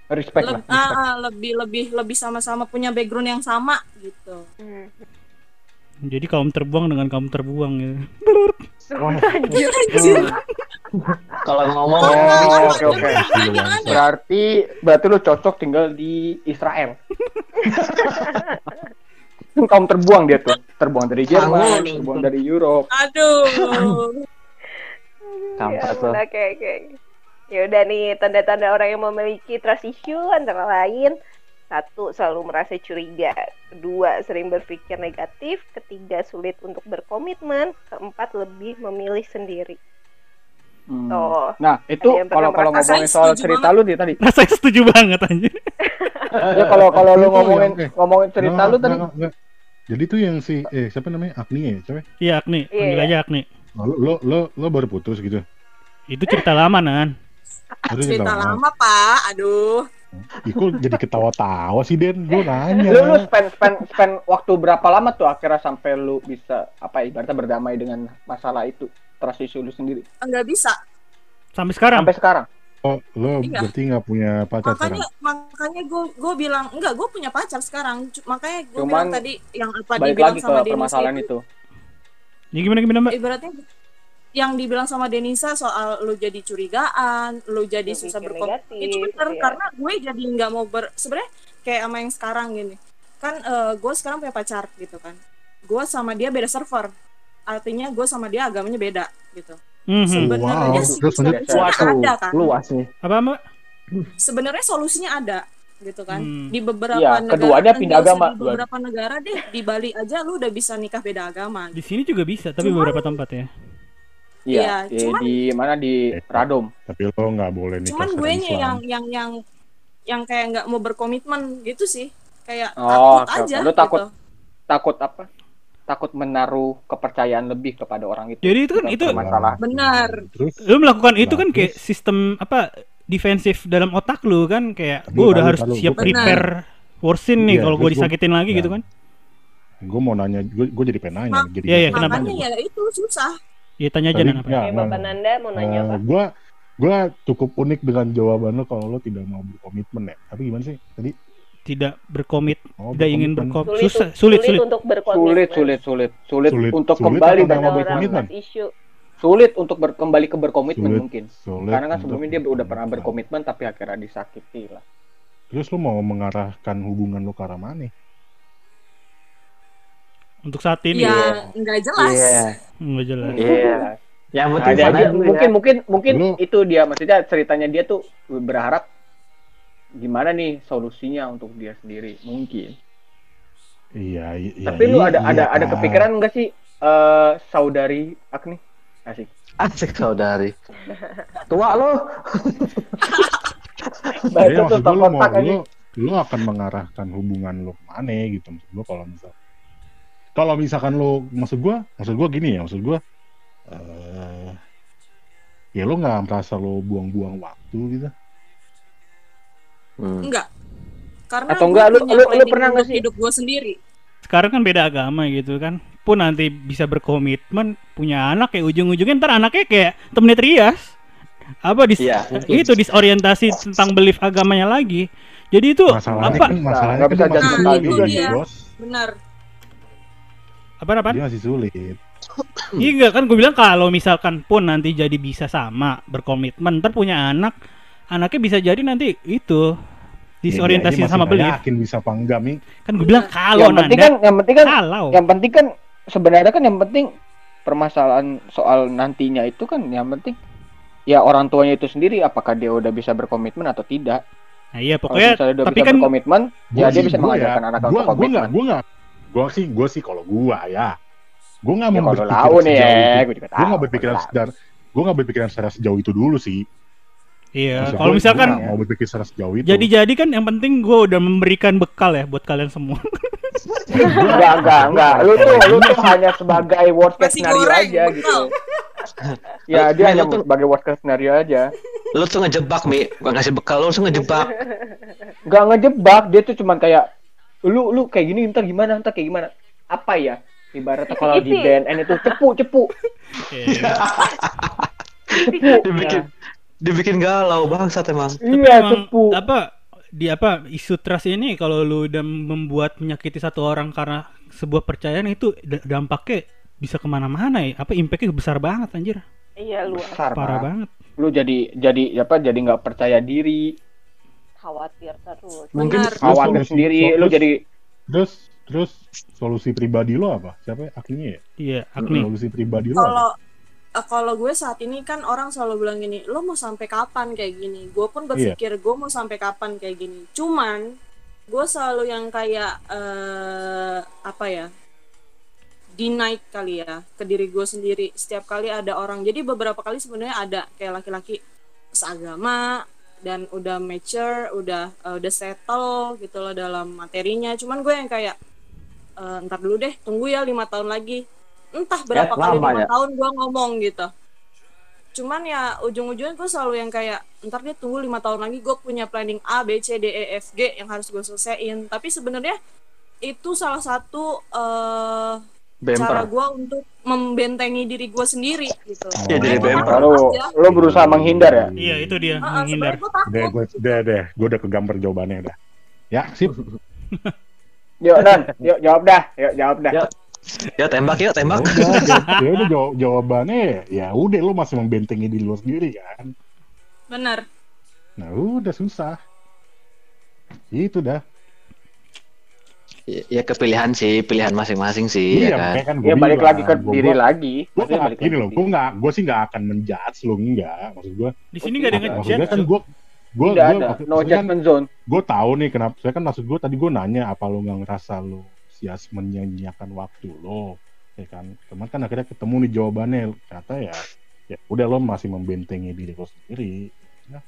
Respect leb- lah. respect. ah, ah, lebih lebih lebih sama-sama punya background yang sama gitu Hmm. Jadi kaum terbuang dengan kaum terbuang ya Anjir. Kalau ngomong Oh, oke oke. Gimana? Berarti berarti lu cocok tinggal di Israel. Kaum terbuang dia tuh, terbuang dari Jerman, terbuang dari Eropa. Aduh. Kampret Ya, udah kayak kayak. Ya udah nih tanda-tanda orang yang memiliki trust issue antara lain satu selalu merasa curiga, kedua sering berpikir negatif, ketiga sulit untuk berkomitmen, keempat lebih memilih sendiri. Hmm. Tuh. Nah, itu kalau kalau ngomongin soal cerita lu nih tadi. rasanya setuju banget anjir Ya kalau kalau lu Itu ngomongin yang- eh, ngomongin cerita Nggak, lu tadi. nggak, nggak. Jadi tuh yang si eh siapa namanya Agni ya, siapa? iya Agni panggil Iya. aja Agni Oh, Lo lo lo, lo baru putus gitu. itu cerita lama nan Cerita lama. lama, Pak. Aduh. Ih, kok jadi ketawa-tawa sih Den? Gue nanya. Lu, lu spend spend spend waktu berapa lama tuh akhirnya sampai lu bisa apa ibaratnya berdamai dengan masalah itu trust issue lu sendiri Enggak bisa. sampai sekarang sampai sekarang. Oh, lo Iya. berarti nggak punya pacar Makanya sekarang? makanya gue gue bilang enggak, gue punya pacar sekarang. Makanya gue bilang tadi yang apa dibilang lagi sama permasalahan itu, itu. ya gimana gimana mbak ibaratnya yang dibilang sama Denisa soal lu jadi curigaan, lu jadi Berpikir susah berkomitmen negatif, itu bener iya. karena gue jadi nggak mau ber sebenarnya kayak sama yang sekarang gini. Kan eh, gue sekarang punya pacar gitu kan. Gue sama dia beda server. Artinya gue sama dia agamanya beda gitu. Mhm. sebenarnya Wow, solusinya ada kan. luas nih. apa mbak? Sebenarnya solusinya ada gitu kan. Hmm. di beberapa Iya, negara keduanya dan pindah agama, di beberapa negara deh di Bali aja lu udah bisa nikah beda agama di sini juga bisa tapi Cuman- beberapa tempat ya Iya, Iya, di, cuman- di mana di Radom. Tapi lo nggak boleh nikah cuman gue nya yang yang yang yang kayak nggak mau berkomitmen gitu sih kayak Oh, takut oke, aja. Lu takut gitu. Takut apa? Takut menaruh kepercayaan lebih kepada orang itu. jadi itu kan itu masalah. benar Terus lu melakukan itu kan Bagus. kayak sistem apa defensif dalam otak lu kan kayak gue udah harus tahu. siap prepare worsin nih Iya, kalau gue gua- disakitin lagi ya. gitu kan gue mau nanya, gue jadi pengen nanya. Ma- jadi Iya, iya, nggak kenapa? nanya makanya ya itu susah ya tanya aja apa ya, Bapak Nanda mau nanya apa? gue gue cukup unik dengan jawaban lo kalau lo tidak mau berkomitmen ya. Tapi gimana sih tadi? tidak berkomit Oh, tidak ingin berkomitmen. berkomit susah sulit sulit untuk berkomitmen. Sulit, sulit, sulit, sulit, Sulit, untuk sulit kembali dan mau berkomitmen? sulit untuk ber- kembali ke berkomitmen Sulit. mungkin. Sulit Karena kan sebelumnya dia udah pernah berkomitmen. berkomitmen tapi akhirnya disakiti lah. Terus lo mau mengarahkan hubungan lo ke arah mana? Untuk saat ini ya nggak jelas Iya. nggak jelas Iya. Yang penting Ada sana dia, dulu mungkin ya. mungkin mungkin Lu- itu dia maksudnya ceritanya dia tuh berharap gimana nih solusinya untuk dia sendiri mungkin. Iya, i- iya. Tapi lu ada iya, ada ada Kak. kepikiran enggak sih eh saudari Agni? Asik. Asik saudari. Tua lo. Baca Jadi maksud tuh lu kontak lu, lu akan mengarahkan hubungan lu ke mana gitu maksud gue kalau misal kalau misalkan lu maksud gue maksud gue gini ya maksud gue eh ya lu nggak merasa lu buang-buang waktu gitu? Hmm. enggak. Karena Atau enggak, lu- lu- lu planning pernah nggak sih? hidup gue sendiri. Sekarang kan beda agama gitu kan. Pun nanti bisa berkomitmen punya anak kayak ujung-ujungnya ntar anaknya kayak temennya Trias. Apa dis Iya, mungkin. itu disorientasi tentang belief agamanya lagi. Jadi itu masalahnya apa? kan masalahnya kan bisa masih judgmental sulit juga dia. bos. benar apa apa dia masih sulit. Iya enggak kan gue bilang kalau misalkan pun nanti jadi bisa sama berkomitmen ntar punya anak anaknya bisa jadi nanti itu disorientasi Ya, sama belief yakin bisa apa enggak mi. Kan gue bilang kalau yang penting kan yang penting kan kalau. yang penting kan sebenarnya kan yang penting permasalahan soal nantinya itu kan yang penting ya orang tuanya itu sendiri apakah dia udah bisa berkomitmen atau tidak. Nah iya pokoknya tapi kan berkomitmen ya dia bisa gua mengajarkan ya, anak gua, untuk komitmen. gua nggak gua sih gua sih kalau gua ya gua nggak ya mau berpikiran tahu nih sejauh ya itu. gue nggak berpikiran secara gua nggak berpikiran secara sejauh itu dulu sih. Iya kalau misalkan mau berpikir secara sejauh itu. jadi-jadi kan yang penting gue udah memberikan bekal ya buat kalian semua. Enggak enggak enggak. Lu tuh lu tuh hanya sebagai worst case scenario goreng, aja gitu. ya dia hanya tuh- sebagai worst case scenario aja. Lu tuh ngejebak, Mi. Bukan ngasih bekal, lu tuh ngejebak. nggak ngejebak dia tuh cuman kayak lu lu kayak gini ntar gimana ntar kayak gimana? Apa ya? Ibaratnya kalau di Iti. BNN itu cepu cepu. Iya. dibikin dibikin galau bangsat emang. Tapi iya cepu. apa di apa isu trust ini kalau lu udah membuat menyakiti satu orang karena sebuah percayaan itu da- dampaknya bisa ke mana-mana ya? Apa impactnya besar banget anjir? Iya lu besar parah Pak. banget. Lu jadi jadi apa jadi nggak percaya diri khawatir terus. Mungkin Benar. khawatir solusi- sendiri terus- lu jadi terus terus solusi pribadi lo apa? Siapa ya? Agni ya? Iya Agni solusi pribadi lo kalau eh, kalau gue saat ini kan orang selalu bilang gini lo mau sampai kapan? kayak gini. Gue pun berpikir gue mau sampai kapan? kayak gini. Cuman gue selalu yang kayak eh apa ya deny kali ya ke diri gue sendiri. Setiap kali ada orang jadi beberapa kali sebenarnya ada kayak laki-laki seagama dan udah mature udah eh, udah settle gitu loh dalam materinya. Cuman gue yang kayak eh, ntar dulu deh tunggu ya lima tahun lagi. Entah berapa Ya, kali lima ya. tahun gue ngomong gitu. Cuman ya ujung-ujungnya gue selalu yang kayak ntar dia tunggu lima tahun lagi gue punya planning A B C D E F G yang harus gue selesaiin. Tapi sebenarnya itu salah satu eh, cara Bemper. gue untuk membentengi diri gue sendiri gitu. Iya, jadi Sebenarnya gua bemper. aja. lu berusaha menghindar ya iya itu dia Heeh, menghindar sebenarnya gue takut. Udah, gue udah, udah, gue udah kegambar jawabannya udah. Ya, sip. yuk dan yuk jawab dah yuk jawab dah Ya. Ya tembak yuk, Ya tembak. udah, jawab- ya udah jawab, jawabannya ya udah lo masih membentengi diri lo sendiri kan. Bener. Nah, udah susah. Itu dah. Ya, ya kepilihan sih, pilihan masing-masing sih, ya kan. makanya kan ya gua balik bilang, lagi ke gua- diri gua- lagi nggak balik gini loh, gue nggak, gue sih nggak akan menjudge lo enggak. Maksud gue, di sini gak ada ngejudge kan gue, gue, gue, ada no maksudnya kan judgment zone gue tahu nih kenapa. Saya kan maksud gue tadi gue nanya apa lo nggak ngerasa lo sia menyanyiakan waktu lo, ya kan. Cuman kan akhirnya ketemu nih jawabannya. Kata ya, ya udah lo masih membentengi diri lo sendiri. Ya,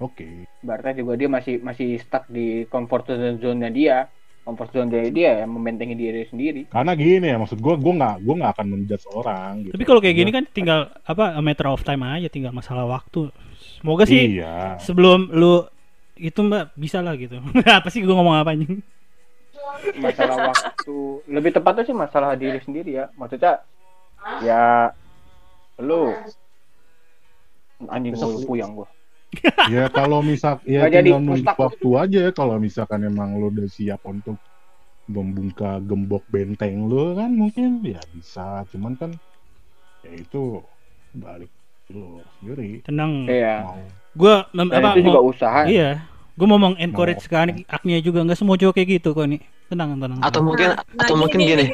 oke. berarti juga dia masih masih stuck di comfort zone-nya dia zone dari dia yang membentengi diri sendiri Karena gini ya, maksud gue, gue nggak, gue nggak akan menjudge orang. Gitu. tapi kalau kayak gini kan tinggal apa a matter of time aja tinggal masalah waktu semoga sih Iya. sebelum lu itu mbak bisa lah gitu apa sih gue ngomong apa anjing masalah waktu lebih tepatnya sih masalah diri sendiri ya maksudnya ya lu anjing gue puyang gua ya kalau misal ya tinggal nunggu waktu aja kalau misalkan emang lo udah siap untuk membuka gembok benteng lo kan mungkin ya bisa cuman kan ya itu balik lo sendiri. Tenang. Iya. Mau. Gue dan apa itu juga mau- usaha. iya gue mau encourage Mau. kan Agnia juga nggak semua cowok kayak gitu kok nih tenang tenang. Atau mungkin Nah, atau mungkin gini.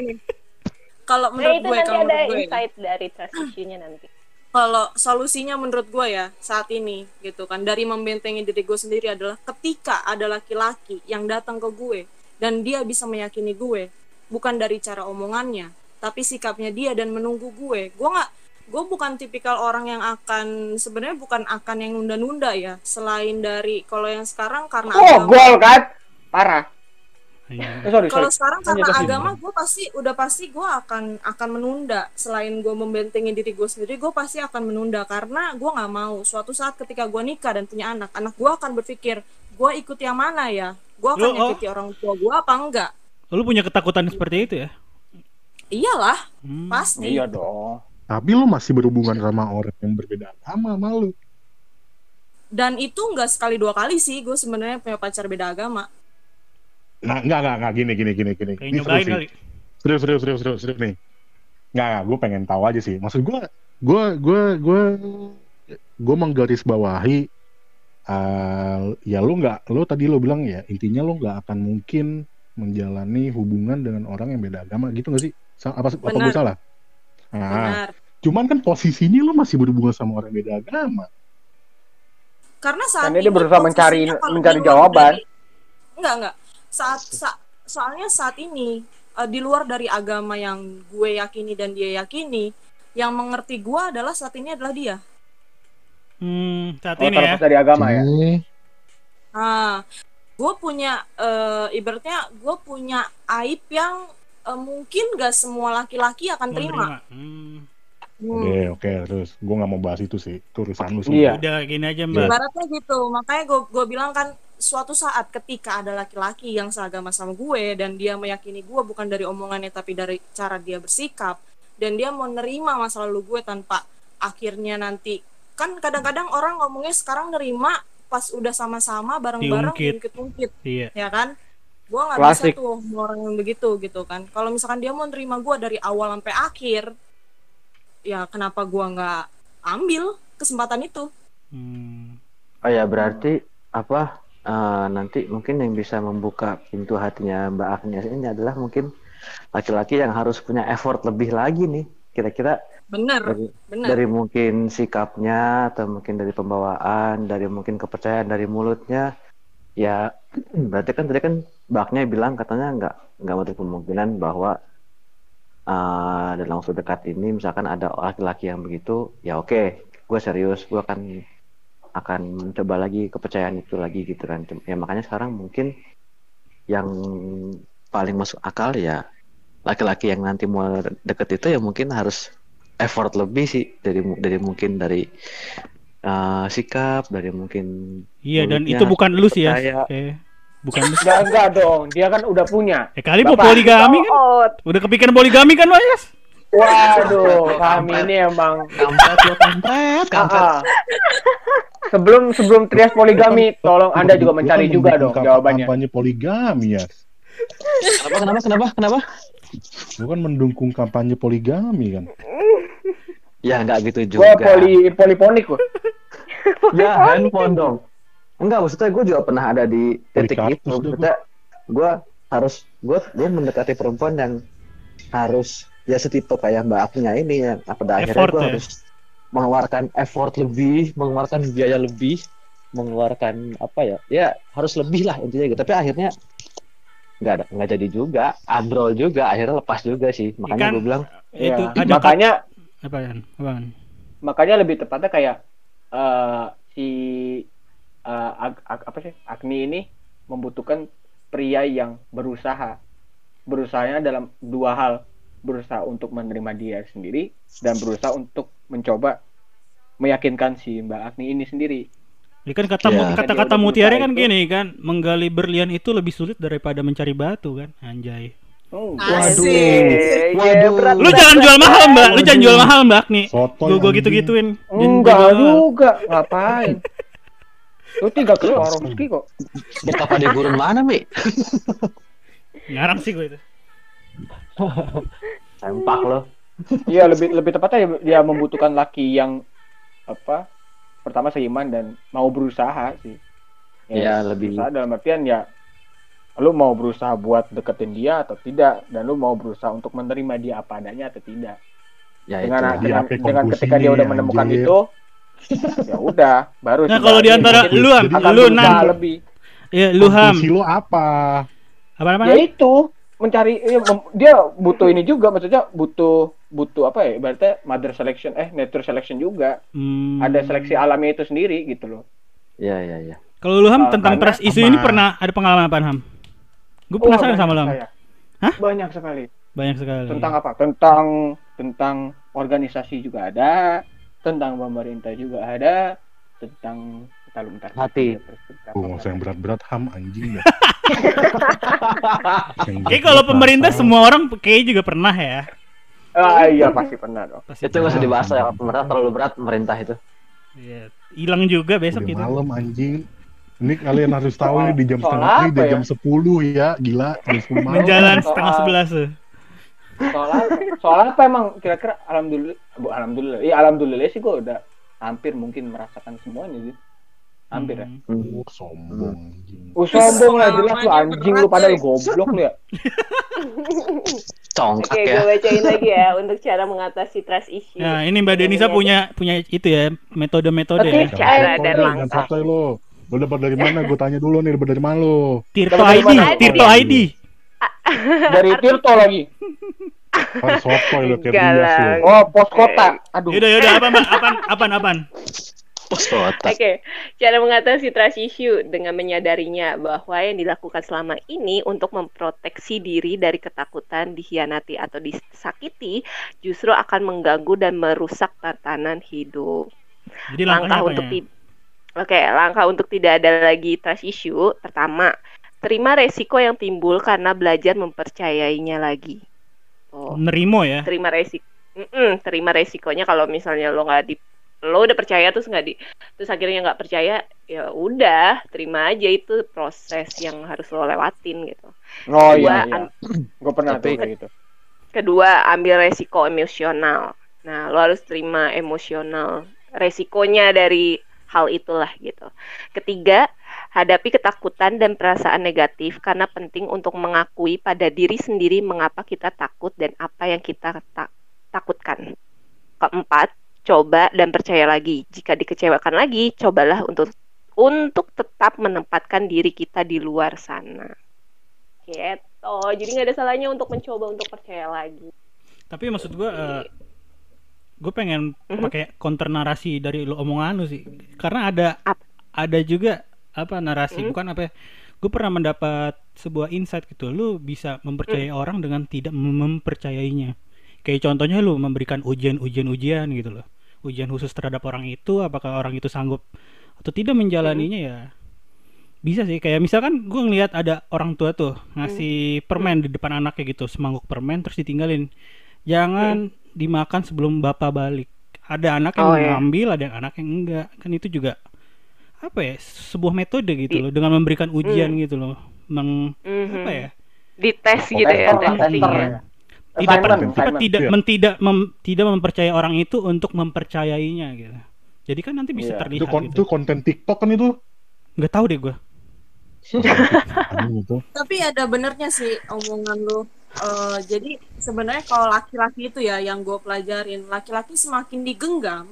Kalau Nah, menurut itu gue, nanti kalau ada menurut gue, ya. insight dari trust issue-nya nanti. Kalau solusinya menurut gue ya saat ini gitu kan dari membentengi diri gue sendiri adalah ketika ada laki-laki yang datang ke gue dan dia bisa meyakini gue bukan dari cara omongannya tapi sikapnya dia dan menunggu gue gue nggak gue bukan tipikal orang yang akan sebenarnya bukan akan yang nunda-nunda ya selain dari kalau yang sekarang karena Oh, agama gol kan? Parah. Iya. Eh, sorry, kalau sekarang karena agama gue pasti udah pasti gue akan akan menunda selain gue membentengi diri gue sendiri gue pasti akan menunda karena gue nggak mau suatu saat ketika gue nikah dan punya anak anak gue akan berpikir gue ikut yang mana ya gue akan Lu, oh. nyakiti orang tua gue apa enggak Lu punya ketakutan seperti itu ya? iyalah Hmm. pasti Iya dong. Tapi lu masih berhubungan sama orang yang berbeda agama sama lu. dan itu nggak sekali dua kali sih gue sebenarnya punya pacar beda agama Nah, enggak, enggak, enggak, gini, gini, gini, gini. Ini seru sih. kali. Serius, serius, serius, serius, serius nih. Enggak, enggak, gue pengen tahu aja sih. Maksud gue, gue, gue, gue, gue menggarisbawahi eh ya lu nggak, lu tadi lu bilang ya intinya lu nggak akan mungkin menjalani hubungan dengan orang yang beda agama gitu nggak sih? Sa- Apa, apa Benar. gue salah? Nah, benar cuman kan posisinya lu masih berhubungan sama orang beda agama. karena saat Karena dia ini berusaha mencari- mencari jawaban. dari- enggak enggak saat sa- soalnya saat ini eh, di luar dari agama yang gue yakini dan dia yakini yang mengerti gue adalah saat ini adalah dia Hmm, saat Oh, ini ya. dari agama ya. Nah gue punya eh, ibaratnya gue punya aib yang eh, mungkin gak semua laki-laki akan terima Menerima. Hmm. Hmm. Oke, oke, terus gue nggak mau bahas itu sih, itu urusan lu sih. Iya. Udah gini aja, Mbak. Ibaratnya gitu, makanya gue gue bilang kan suatu saat ketika ada laki-laki yang seagama sama gue dan dia meyakini gue bukan dari omongannya tapi dari cara dia bersikap dan dia mau nerima masa lalu gue tanpa akhirnya nanti. Kan kadang-kadang orang ngomongnya sekarang nerima pas udah sama-sama bareng-bareng Diungkit. diungkit-ungkit. Iya. ya kan? Gue nggak bisa tuh orang yang begitu gitu kan. Kalau misalkan dia mau nerima gue dari awal sampai akhir ya kenapa gue nggak ambil kesempatan itu? Hmm. Oh ya berarti apa eh, nanti mungkin yang bisa membuka pintu hatinya Mbak Agnes ini adalah mungkin laki-laki yang harus punya effort lebih lagi nih. Kira-kira bener dari, bener dari mungkin sikapnya atau mungkin dari pembawaan, dari mungkin kepercayaan dari mulutnya. Ya berarti kan tadi kan Agnes bilang katanya nggak nggak menutup kemungkinan bahwa eh, dalam waktu dekat ini misalkan ada laki-laki yang begitu, ya oke, gue serius, gue akan akan mencoba lagi kepercayaan itu lagi gitu kan ya makanya sekarang mungkin yang paling masuk akal ya laki-laki yang nanti mau deket itu ya mungkin harus effort lebih sih dari dari mungkin dari uh, sikap dari mungkin Iya dan itu bukan lu sih ya. percaya. Eh, bukan lu. Enggak, enggak dong. Dia kan udah punya. Eh kali mau poligami kan? Out. Udah kepikiran poligami kan, Mas? Yas? Waduh, kami ini emang kampret lo kampret kampret Ah, ah. Sebelum sebelum trias poligami, tolong Anda juga mencari juga dong jawabannya. Kampanye poligami ya. kenapa kenapa kenapa kenapa Lu kan mendukung kampanye poligami kan. ya nggak gitu Gua juga poli poliponik gua. ya handphone dong enggak maksudnya gue juga pernah ada di titik itu maksudnya gue harus gue gue mendekati perempuan yang harus ya setipe kayak mbak Afnya ini yang pada akhirnya gue ya? harus mengeluarkan effort lebih mengeluarkan biaya lebih mengeluarkan apa ya? Ya harus lebih lah intinya gitu. Tapi akhirnya nggak ada nggak jadi juga. Androl juga akhirnya lepas juga sih. Makanya Ikan- gue bilang Itu Iya. ada makanya apa kan? Apaan? makanya lebih tepatnya kayak eh, si eh, Ag- Ag- apa sih? Agni ini membutuhkan pria yang berusaha. Berusahanya dalam dua hal. Berusaha untuk menerima dia sendiri dan berusaha untuk mencoba meyakinkan si Mbak Agni ini sendiri Ya kan kata Ya. kata-kata mutiara kan itu. gini kan, menggali berlian itu lebih sulit daripada mencari batu kan, anjay. Oh, Asik. Iya, Waduh. berat, Lu jangan jual mahal, Mbak. Lu jangan jual mahal, Mbak nih. Sotoy Gua gua gitu-gituin. Enggak juga ngapain lu tinggal ke Swarovski kok betapa di gurun mana mi Ngarang sih gue itu. sempak lo Iya lebih lebih tepatnya dia membutuhkan laki yang apa pertama seiman dan mau berusaha sih. Iya, lebih- berusaha dalam artian ya lu mau berusaha buat deketin dia atau tidak dan lu mau berusaha untuk menerima dia apa adanya atau tidak. ya Dengan itu dengan, HP dengan ketika dia udah menemukan anjir. itu ya udah baru Nah, kalau di antara lu, lu, Nan. lebih. Ya, lu ham. Lu apa? Apa Ya namanya? itu mencari ya, dia butuh ini juga maksudnya butuh butuh apa ya berarti mother selection eh nature selection juga Hmm. ada seleksi alami itu sendiri gitu loh Iya iya iya. Kalau lu Ham tentang trust isu ini pernah ada pengalaman apa Ham? Gue Oh, penasaran sama lu. Ham. Hah? banyak sekali Banyak sekali. tentang apa tentang tentang organisasi juga ada tentang pemerintah juga ada tentang bentar, bentar. Hati. Nggak usah yang berat-berat ham anjing ya. Kayak kalau pemerintah semua orang kayak juga pernah ya. Ah iya pasti pernah dong Pasti Itu nggak usah dibahas ya. Pemerintah terlalu berat pemerintah itu. Iya. Hilang juga besok Udah gitu. malam anjing. Ini kalian harus tahu nih di jam setengah ini apa di ya? jam 10 ya, gila jam 10 malam. Menjalan Soal- setengah sebelas tuh. soal apa soal apa emang kira-kira alhamdulillah bu alhamdulillah iya alhamdulillah sih gue udah hampir mungkin merasakan semuanya sih hampir ya Hmm. Oh, sombong. Oh sombong lah jelas lu anjing lu berat, pada lu guys. goblok lu ya. Congkak Oke, ya. gue bacain lagi ya untuk cara mengatasi trust issue. Nah, ini Mbak Denisa Ini punya punya itu ya, metode-metode ya. cara dan langkah. lo. Lo dapat dari mana? Gue tanya dulu nih, dapat dari mana lo? Tirto ID? Tirto ID. Dari Tirto lagi. Kan sotoy lo kayak. Oh, pos kota. Aduh. Yaudah, yaudah, apa, Mbak? Apaan, apaan, apaan? Pos. Oke, cara mengatasi trust issue dengan menyadarinya bahwa yang dilakukan selama ini untuk memproteksi diri dari ketakutan dikhianati atau disakiti justru akan mengganggu dan merusak tatanan hidup. Jadi langkah untuk ya? ti- Oke, langkah untuk tidak ada lagi trust issue. Pertama, terima resiko yang timbul karena belajar mempercayainya lagi. Oh, Nerimo ya. terima resiko. terima resikonya kalau misalnya lo nggak di lo udah percaya terus nggak di terus akhirnya nggak percaya ya udah terima aja itu proses yang harus lo lewatin gitu. Oh Kedua, iya iya. am- Gue pernah Tapi- tuh kayak gitu. kedua ambil resiko emosional. Nah, lo harus terima emosional resikonya dari hal itulah gitu. Ketiga, hadapi ketakutan dan perasaan negatif karena penting untuk mengakui pada diri sendiri mengapa kita takut dan apa yang kita ta- takutkan. Keempat, coba dan percaya lagi. Jika dikecewakan lagi, cobalah untuk untuk tetap menempatkan diri kita di luar sana. Gitu. Jadi nggak ada salahnya untuk mencoba untuk percaya lagi. Tapi maksud gua eh, gue pengen Mhm. pakai counter narasi dari lo omongan lu sih. Karena ada Ap- ada juga apa narasi Mhm. bukan apa ya. Gue pernah mendapat sebuah insight gitu. Lu bisa mempercayai Mm. orang dengan tidak mem- mempercayainya. Kayak contohnya lu memberikan ujian-ujian ujian gitu loh. Ujian khusus terhadap orang itu apakah orang itu sanggup atau tidak menjalaninya ya bisa sih. Kayak misalkan gue ngelihat ada orang tua tuh ngasih permen di depan anaknya gitu semangkuk permen terus ditinggalin. Jangan dimakan sebelum bapak balik. Ada anak yang Oh, iya. ngambil ada yang anak yang enggak. Kan itu juga apa ya sebuah metode gitu loh dengan memberikan ujian gitu loh. Meng apa ya? Dites gitu ya, testing ya. Ya. tidak per- apa, tidak Iya. men- tidak mem- tidak mempercayai orang itu untuk mempercayainya gitu jadi kan nanti bisa. Itu, terlihat itu gitu konten TikTok kan itu? nggak tahu deh gue itu. Tapi ada benernya sih omongan lu. Eh, jadi sebenarnya kalau laki-laki itu ya yang gue pelajarin, laki-laki semakin digenggam,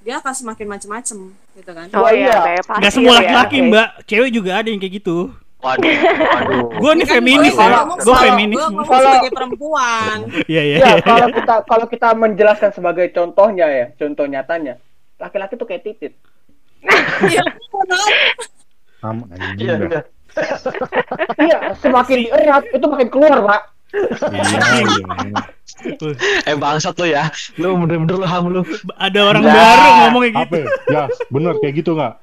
dia akan semakin macem-macem, gitu kan? Oh Oh, iya, nggak semua ya. laki-laki Oke. mbak cewek juga ada yang kayak gitu Waduh, waduh. gue nih feminis gua ya gue feminis Kalau- sebagai perempuan. iya iya Iya, kalau kita kalau kita menjelaskan sebagai contohnya ya, contoh nyatanya, laki-laki tuh kayak titit. Iya, anjing Iya, iya. Iya, semakin erat itu makin keluar, Pak. Iya, iya. Eh bangsat lu ya. Lu bener-bener lu ham lu. ada orang Nah, baru ngomong kayak gitu? Ya, bener kayak gitu nggak?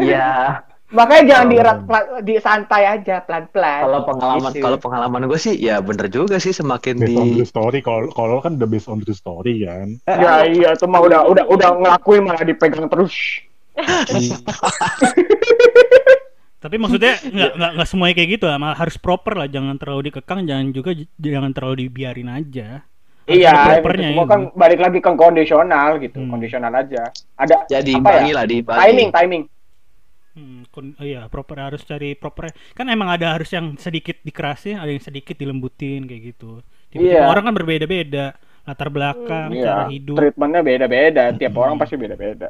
Iya. Makanya jangan Oh. dierat pla- di santai aja pelan-pelan. Kalau pengalaman Gitu. kalau pengalaman gue sih ya bener juga sih semakin Based on di true story. Kalau kalau kan udah based on true story kan. Ya iya, itu mah udah udah udah ngelakuin malah dipegang terus. tapi maksudnya nggak nggak nggak semuanya kayak gitu lah malah harus proper lah jangan terlalu dikekang jangan juga jangan terlalu dibiarin aja Iya, ada itu propernya semua itu. kan balik lagi ke kondisional gitu, Hmm. kondisional aja. Ada jadi apa bagi ya? lah. Timing, timing. Hmm, kon- oh iya proper harus cari proper kan emang ada harus yang sedikit dikerasin ada yang sedikit dilembutin kayak gitu Tipe-tipe Iya. orang kan berbeda-beda latar belakang cara Iya, hidup treatmentnya beda-beda. Tiap Hmm. orang pasti beda-beda.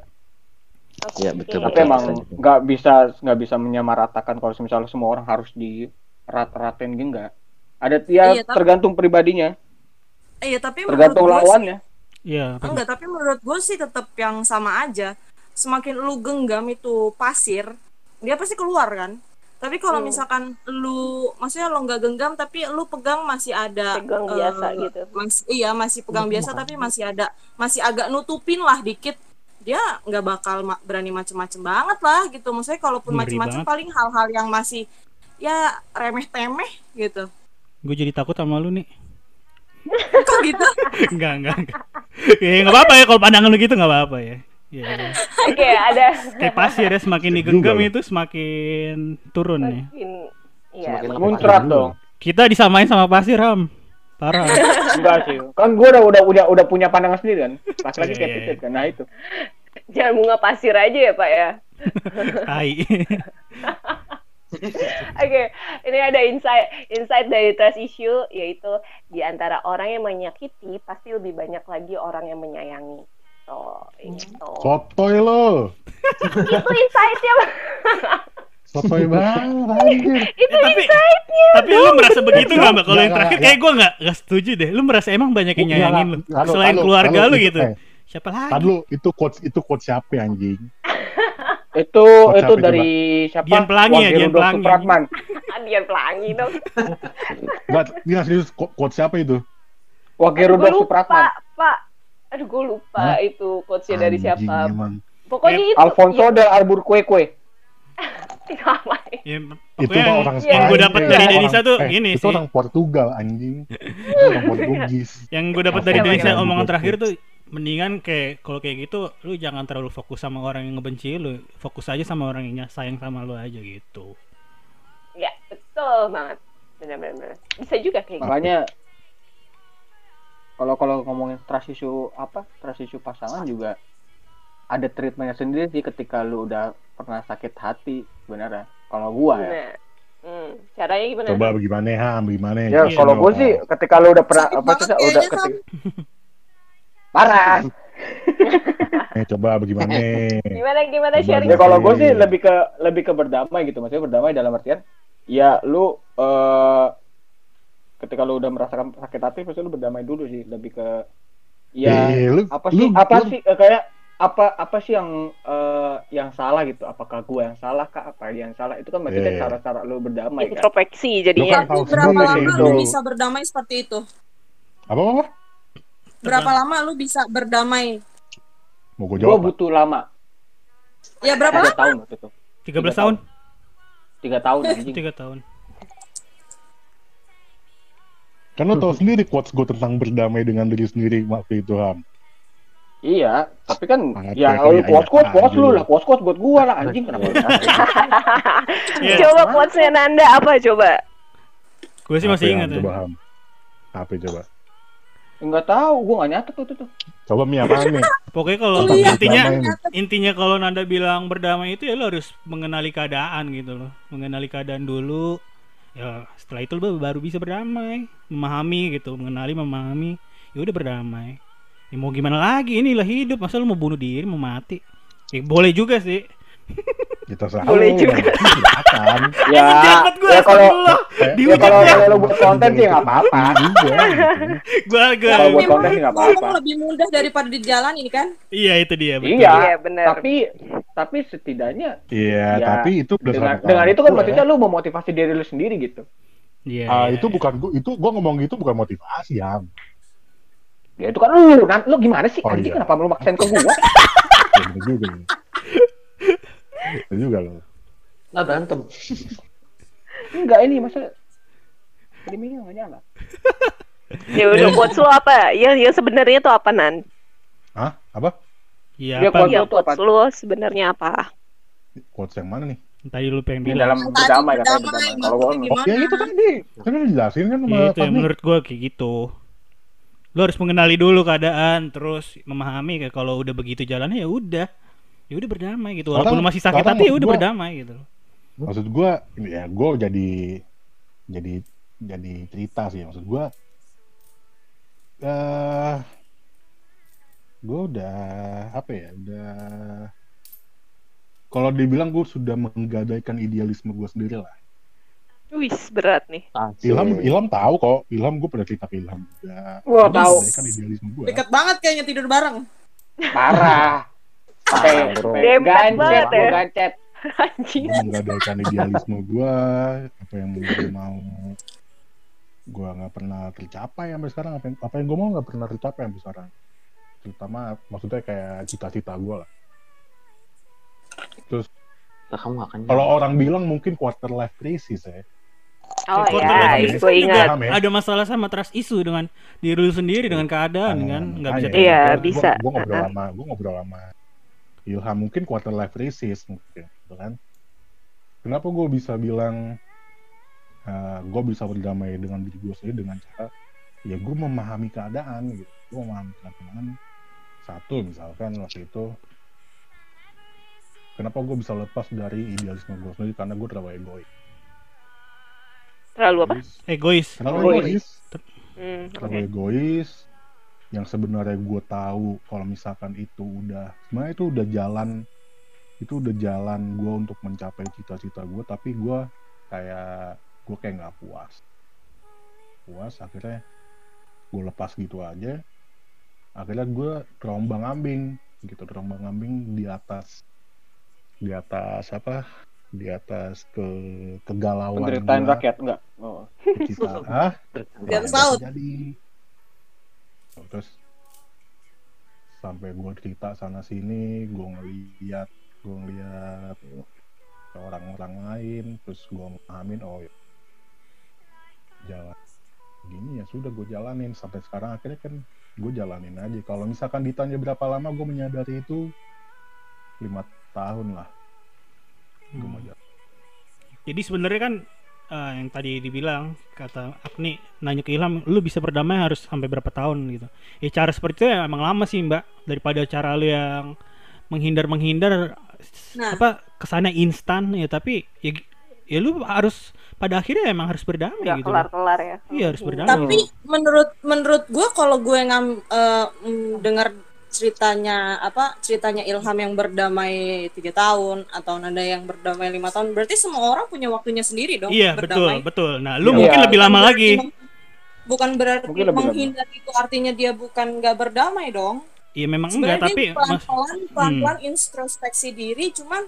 Iya betul Oke. Tapi betul. emang nggak bisa nggak bisa menyamaratakan kalau misalnya semua orang harus di rat-raten gitu enggak. Ada ya Iya, tapi- tergantung pribadinya. iya tapi tergantung menurut gue sih lawannya Iya. enggak tapi menurut gue sih tetap yang sama aja semakin lu genggam itu pasir dia pasti keluar kan tapi kalau Hmm. misalkan lu maksudnya lo nggak genggam tapi lu pegang masih ada Pegang eh, biasa gitu. mas- iya masih pegang biasa tapi masih ada masih agak nutupin lah dikit dia nggak bakal ma- berani macem-macem banget lah gitu maksudnya kalaupun macem-macem paling hal-hal yang masih ya remeh-temeh gitu Gue jadi takut sama lu nih. kok gitu enggak, enggak, enggak. Ya enggak apa-apa ya kalau pandangan lu gitu enggak apa-apa ya. Iya. iya. Oke, ada Kayak pasir ya semakin digenggam itu semakin turun ya. Makin iya, Semakin makin- muncrat dong Kita disamain sama pasir, Ham. Parah. enggak sih kan gue udah udah udah udah punya pandangan sendiri kan laki-laki Iya, kayak iya, titik kan nah itu jangan bunga pasir aja ya, Pak ya. Tai. Oke, ini ada insight insight dari trust issue yaitu di antara orang yang menyakiti pasti lebih banyak lagi orang yang menyayangi. Oh, itu. Sotoy lo. Itu insightnya. Sotoy banget anjir. Itu Eh, tapi insightnya. tapi lu merasa begitu nggak mbak? Kalau yang terakhir kayak gue nggak nggak setuju deh. Lu merasa emang banyak yang nyayangin lu selain keluarga lu itu, gitu. eh, Siapa Tadi lagi? lu itu quotes itu quotes siapa anjing? itu itu itu, dari siapa Dian Pelangi ya, Dian Pelangi. Supratman Dian pelangi dong. Enggak, ini nggak serius quotes siapa itu? Gue Rudolf Supratman Pak. Aduh, gue lupa Hah? itu quotesnya dari siapa. emang. Pokoknya itu. Alfonso ya, del Arbur Kue Kue ya? Ya, Itu yang, orang yang gue Spanyol. dapat Iya. dari Orang- Denisa tuh eh, ini itu sih. orang Portugal anjing. Itu orang Portugis. Yang gue dapat dari Denisa omongan terakhir tuh mendingan kayak kalau kayak gitu lu jangan terlalu fokus sama orang yang ngebenci lu fokus aja sama orang yang sayang sama lu aja gitu Ya, betul banget. Benar-benar. Bisa juga kayak gitu. Kalau kalau ngomongin trust issue apa trust issue pasangan juga ada treatmentnya sendiri sih ketika lu udah pernah sakit hati sebenarnya kalau gua ya hmm, caranya gimana? Coba bagaimana Ham, bagaimana? ya Iya, kalau gua sih ketika lu udah pernah apa sih udah ketika parah Eh, coba bagaimana? Gimana gimana sharing? ya kalau gue sih lebih ke lebih ke berdamai gitu maksudnya berdamai dalam artian ya lu eh ketika lu udah merasakan sakit hati pasti lu berdamai dulu sih lebih ke ya Eh, lu- apa sih lu- apa lu- sih eh, kayak apa apa sih yang eh, yang salah gitu apakah gua yang salah kah apa yang salah itu kan berarti kan Iya. cara-cara lu berdamai kan Introspeksi jadinya. kan Tapi berapa lama itu. lu bisa berdamai seperti itu? Apa apa? Berapa lama lu bisa berdamai? Mau gue gua jawab? butuh lama Ya berapa tiga lama? tahun waktu itu 13 tahun tiga tahun anjing tiga tahun Kan lo tau sendiri quotes gue tentang berdamai dengan diri sendiri waktu itu Ham. iya tapi kan Sangat ya lu kayak quotes quotes quotes lu lah quotes quotes buat gua lah anjing kenapa Iya. Coba quotesnya Nanda apa coba? gue sih masih ingat Ham? ya Coba Ham. Apa coba? nggak tahu gua nggak nyatet waktu itu Coba Mi apa nih? pokoknya kalau Oh, iya. intinya intinya kalau Nanda bilang berdamai itu ya lo harus mengenali keadaan gitu loh mengenali keadaan dulu ya setelah itu lo baru bisa berdamai memahami gitu mengenali memahami ya udah berdamai. Ya mau gimana lagi inilah hidup. Masa lo mau bunuh diri mau mati? Ya, boleh juga sih Kita sah. Boleh juga. Silakan. ya Jabat gue ya kalau astagfirullah. ya Dihujat kalau ya. kalau lu buat konten sih nggak apa-apa gue gue Kalau buat konten sih nggak apa-apa. lebih mudah daripada di jalan ini kan? iya itu dia betul. Iya, Iya, benar. tapi tapi setidaknya Iya, Ya, tapi itu dengan, dengan itu kan gue. maksudnya lu memotivasi diri lu sendiri gitu. Iya, Ah, iya, itu iya. bukan gua, itu gua ngomong gitu bukan motivasi ya. Ya itu kan lu, lu gimana sih? Oh, Anjing iya. kenapa lu maksain ke gua? Ya, bener juga. loh. Lah berantem. Enggak ini masa minyak nggak nyala. Ya udah quotes lu apa? Ya, ya sebenarnya tuh apa Nan? Hah? Apa? iya Dia apa Quotes Ya quotes lu sebenarnya apa? Quotes yang mana nih? tadi lu pengen Di bilang dalam berdamai katanya berdamai. Kalau gua ya itu tadi. Kan udah dijelasin kan sama Ya, itu yang Fahmi. menurut gua kayak gitu. Lu harus mengenali dulu keadaan, terus memahami kayak kalau udah begitu jalannya ya udah. Ya udah berdamai gitu. Walaupun masih sakit hati ya udah gua- berdamai gitu. Maksud gua ini ya gua jadi jadi jadi cerita sih maksud gua eh gua udah apa ya udah kalau dibilang gue sudah menggadaikan idealisme gue sendiri lah Wis berat nih. Ilham Ilham tahu kok Ilham gue pernah cerita Ilham Ini tahu. kan idealisme gue Dekat banget kayaknya tidur bareng. Parah. Sampai Bro. gancet, banget gua ya. gancet. Anjing. menggadaikan idealisme gue apa yang gue mau gue nggak pernah tercapai sampai sekarang apa yang, apa yang gue mau nggak pernah tercapai sampai sekarang terutama maksudnya kayak cita-cita gue lah terus Lah, kamu gak akan kalau orang bilang mungkin quarter life crisis ya Oh Quarter ya, gue ingat. Ya? ada masalah sama trust isu dengan diri lu sendiri dengan keadaan kan nggak bisa Iya, bisa. Gue ngobrol sama, gue ngobrol sama Ilham mungkin quarter life crisis mungkin, gitu kan? Kenapa gue bisa bilang gue bisa berdamai dengan diri gue sendiri dengan cara ya gue memahami keadaan gitu, gue memahami keadaan satu misalkan waktu itu kenapa gue bisa lepas dari idealisme gue sendiri karena gue terlalu egois. Terlalu apa? Egois. egois Terlalu Egois. egois Hmm, terlalu oke. egois yang sebenarnya gue tahu kalau misalkan itu udah sebenarnya itu udah jalan itu udah jalan gue untuk mencapai cita-cita gue tapi gue kayak gue kayak nggak puas. Puas akhirnya gue lepas gitu aja. Akhirnya gue terombang ambing gitu terombang ambing di atas di atas apa? Di atas ke kegalauan Penderitaan gua, rakyat enggak? Oh. cita ah jadi terus sampai gue cerita sana sini gue ngeliat gue ngeliat orang-orang lain terus gue ngamin oh ya jalan gini ya sudah gue jalanin. Sampai sekarang akhirnya kan gue jalanin aja. Kalau misalkan ditanya berapa lama gue menyadari itu lima tahun lah. Gue mau jalan Jadi sebenarnya kan eh, yang tadi dibilang kata Agni nanya ke Ilham, lu bisa berdamai harus sampai berapa tahun gitu. Ya cara seperti itu ya emang lama sih Mbak daripada cara lu yang menghindar menghindar Nah. apa kesannya instan ya tapi ya, ya lu harus pada akhirnya emang harus berdamai Nggak gitu. kelar-kelar ya. Iya harus berdamai. Tapi menurut menurut gue kalau gue ngam eh, mm, dengar ceritanya apa ceritanya Ilham yang berdamai tiga tahun atau Nanda yang berdamai lima tahun berarti semua orang punya waktunya sendiri dong Iya betul berdamai. betul. Nah lu Iya. mungkin lebih lama Bukan lagi. berarti- Bukan berarti Mungkin menghindar itu artinya dia bukan nggak berdamai dong. Iya memang enggak Sebenarnya tapi mas Hmm. pelan-pelan pelan-pelan introspeksi diri cuman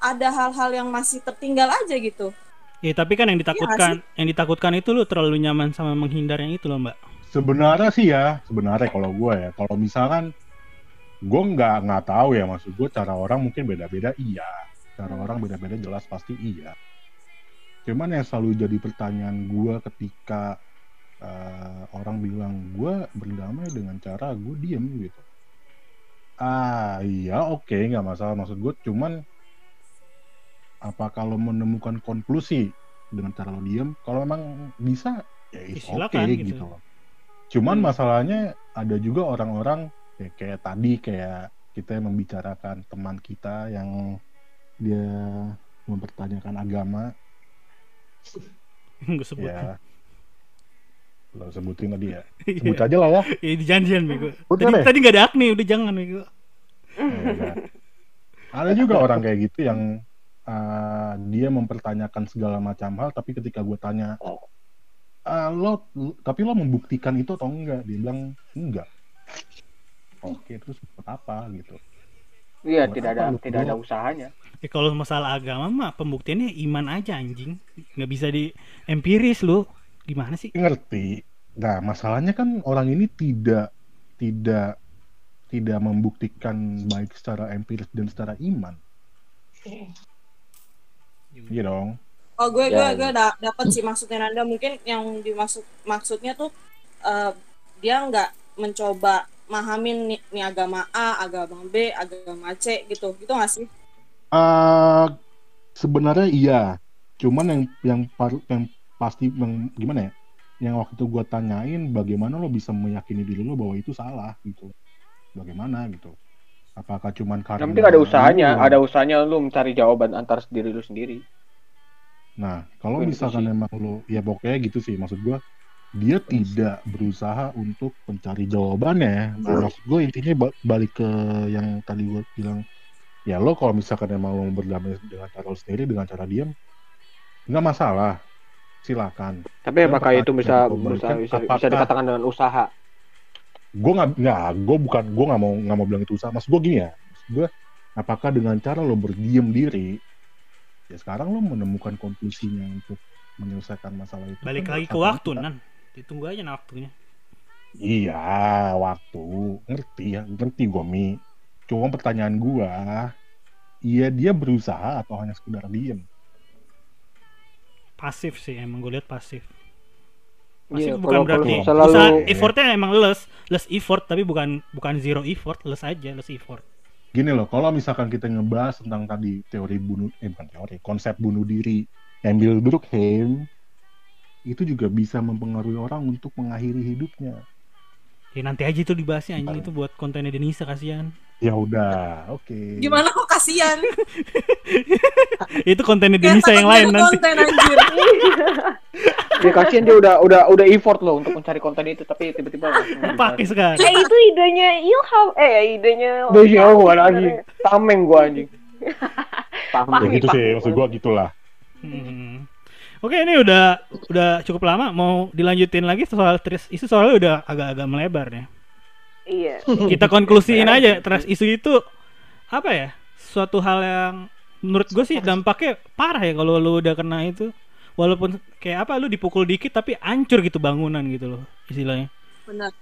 ada hal-hal yang masih tertinggal aja gitu. ya tapi kan yang Iya ditakutkan yang ditakutkan itu lu terlalu nyaman sama menghindar yang itu loh Mbak. sebenarnya sih ya sebenarnya kalau gue ya kalau misalkan gue nggak nggak tahu ya maksud gue cara orang mungkin beda-beda iya. Cara orang beda-beda jelas pasti iya. Cuman yang selalu jadi pertanyaan gue ketika eh, orang bilang gue berdamai dengan cara gue diem gitu. Ah iya oke nggak masalah maksud gue cuman apa kalau menemukan konklusi dengan cara lo diem? Kalau memang bisa ya Ya, it's silakan, okay gitu. gitu loh. Cuman Hmm. masalahnya ada juga orang-orang kayak, kayak tadi kayak kita membicarakan teman kita yang dia mempertanyakan agama Gue sebut. ya lo sebutin tadi ya sebut aja lah ya Ya di janjian Bego. Tadi, deh. tadi gak ada Agni, udah jangan Bego. Ya ada juga orang kayak gitu yang uh, dia mempertanyakan segala macam hal tapi ketika gue tanya "Ah, lo tapi lo membuktikan itu atau enggak dia bilang enggak oke terus buat apa gitu Iya, Buat tidak apa ada lu tidak ada usahanya. Ya kalau masalah agama mah pembuktiannya iman aja anjing. Nggak bisa di empiris lu. Gimana sih? ngerti nah masalahnya kan orang ini tidak tidak tidak membuktikan baik secara empiris dan secara iman iya dong Oh gue gue Ya, gue da dapat sih maksudnya Nanda mungkin yang dimaksud maksudnya tuh eh, dia nggak mencoba mahamin nih, nih agama A, agama B, agama C gitu. Gitu nggak sih? Eh, sebenarnya iya. Cuman yang yang par- yang pasti yang gimana ya? Yang waktu itu gue tanyain bagaimana lo bisa meyakini diri lo bahwa itu salah gitu. Bagaimana gitu. Apakah cuman karena Yang penting ada usahanya, lu- ada usahanya lu mencari jawaban antar diri lu sendiri. Nah, kalau Itu misalkan sih. emang lo, ya pokoknya gitu sih, maksud gua dia tidak berusaha untuk mencari jawabannya. Nah, maksud gue intinya ba- balik ke yang tadi gue bilang, ya lo kalau misalkan emang lo berdamai dengan cara lo sendiri, dengan cara diam, nggak masalah. silakan. Tapi Dan apakah itu bisa pertanyaan bisa, apakah- bisa dikatakan dengan usaha? Gue nggak nggak, gue bukan gue nggak mau nggak mau bilang itu usaha. Mas gue gini ya, Maksud gue apakah dengan cara lo berdiam diri, ya sekarang lo menemukan konklusinya untuk menyelesaikan masalah itu. Balik kan lagi ke waktu, kita. Nan. Ditunggu aja nah waktunya. Iya, waktu. Ngerti ya, ngerti gue, Mi. Cuma pertanyaan gua, iya dia berusaha atau hanya sekedar diem? Pasif sih, emang gue lihat pasif. Pasif Iya, bukan kalau- berarti kalau selalu usaha effortnya emang less, less effort tapi bukan bukan zero effort, less aja, less effort. Gini loh, kalau misalkan kita ngebahas tentang tadi teori bunuh, eh bukan teori, konsep bunuh diri, Emil Durkheim, itu juga bisa mempengaruhi orang untuk mengakhiri hidupnya. Ya nanti aja itu dibahasnya anjing itu buat kontennya Denisa kasihan. Ya udah, oke. Gimana kok kasihan? itu kontennya Denisa yang lain nanti. konten anjir. Ya kasihan dia udah udah udah effort loh untuk mencari konten itu tapi tiba-tiba Pakai sekarang. Eh itu idenya Ilham, eh idenya. Udah jauh gua lagi. Tameng gua anjing. Ya Tameng. gitu sih, maksud gua gitulah. Hmm. Oke ini udah udah cukup lama mau dilanjutin lagi soal trust isu soalnya udah agak-agak melebar ya. Iya. Kita konklusiin aja trust isu itu apa ya? Suatu hal yang menurut gue sih dampaknya parah ya kalau lu udah kena itu. Walaupun kayak apa lu dipukul dikit tapi hancur gitu bangunan gitu loh istilahnya. Benar.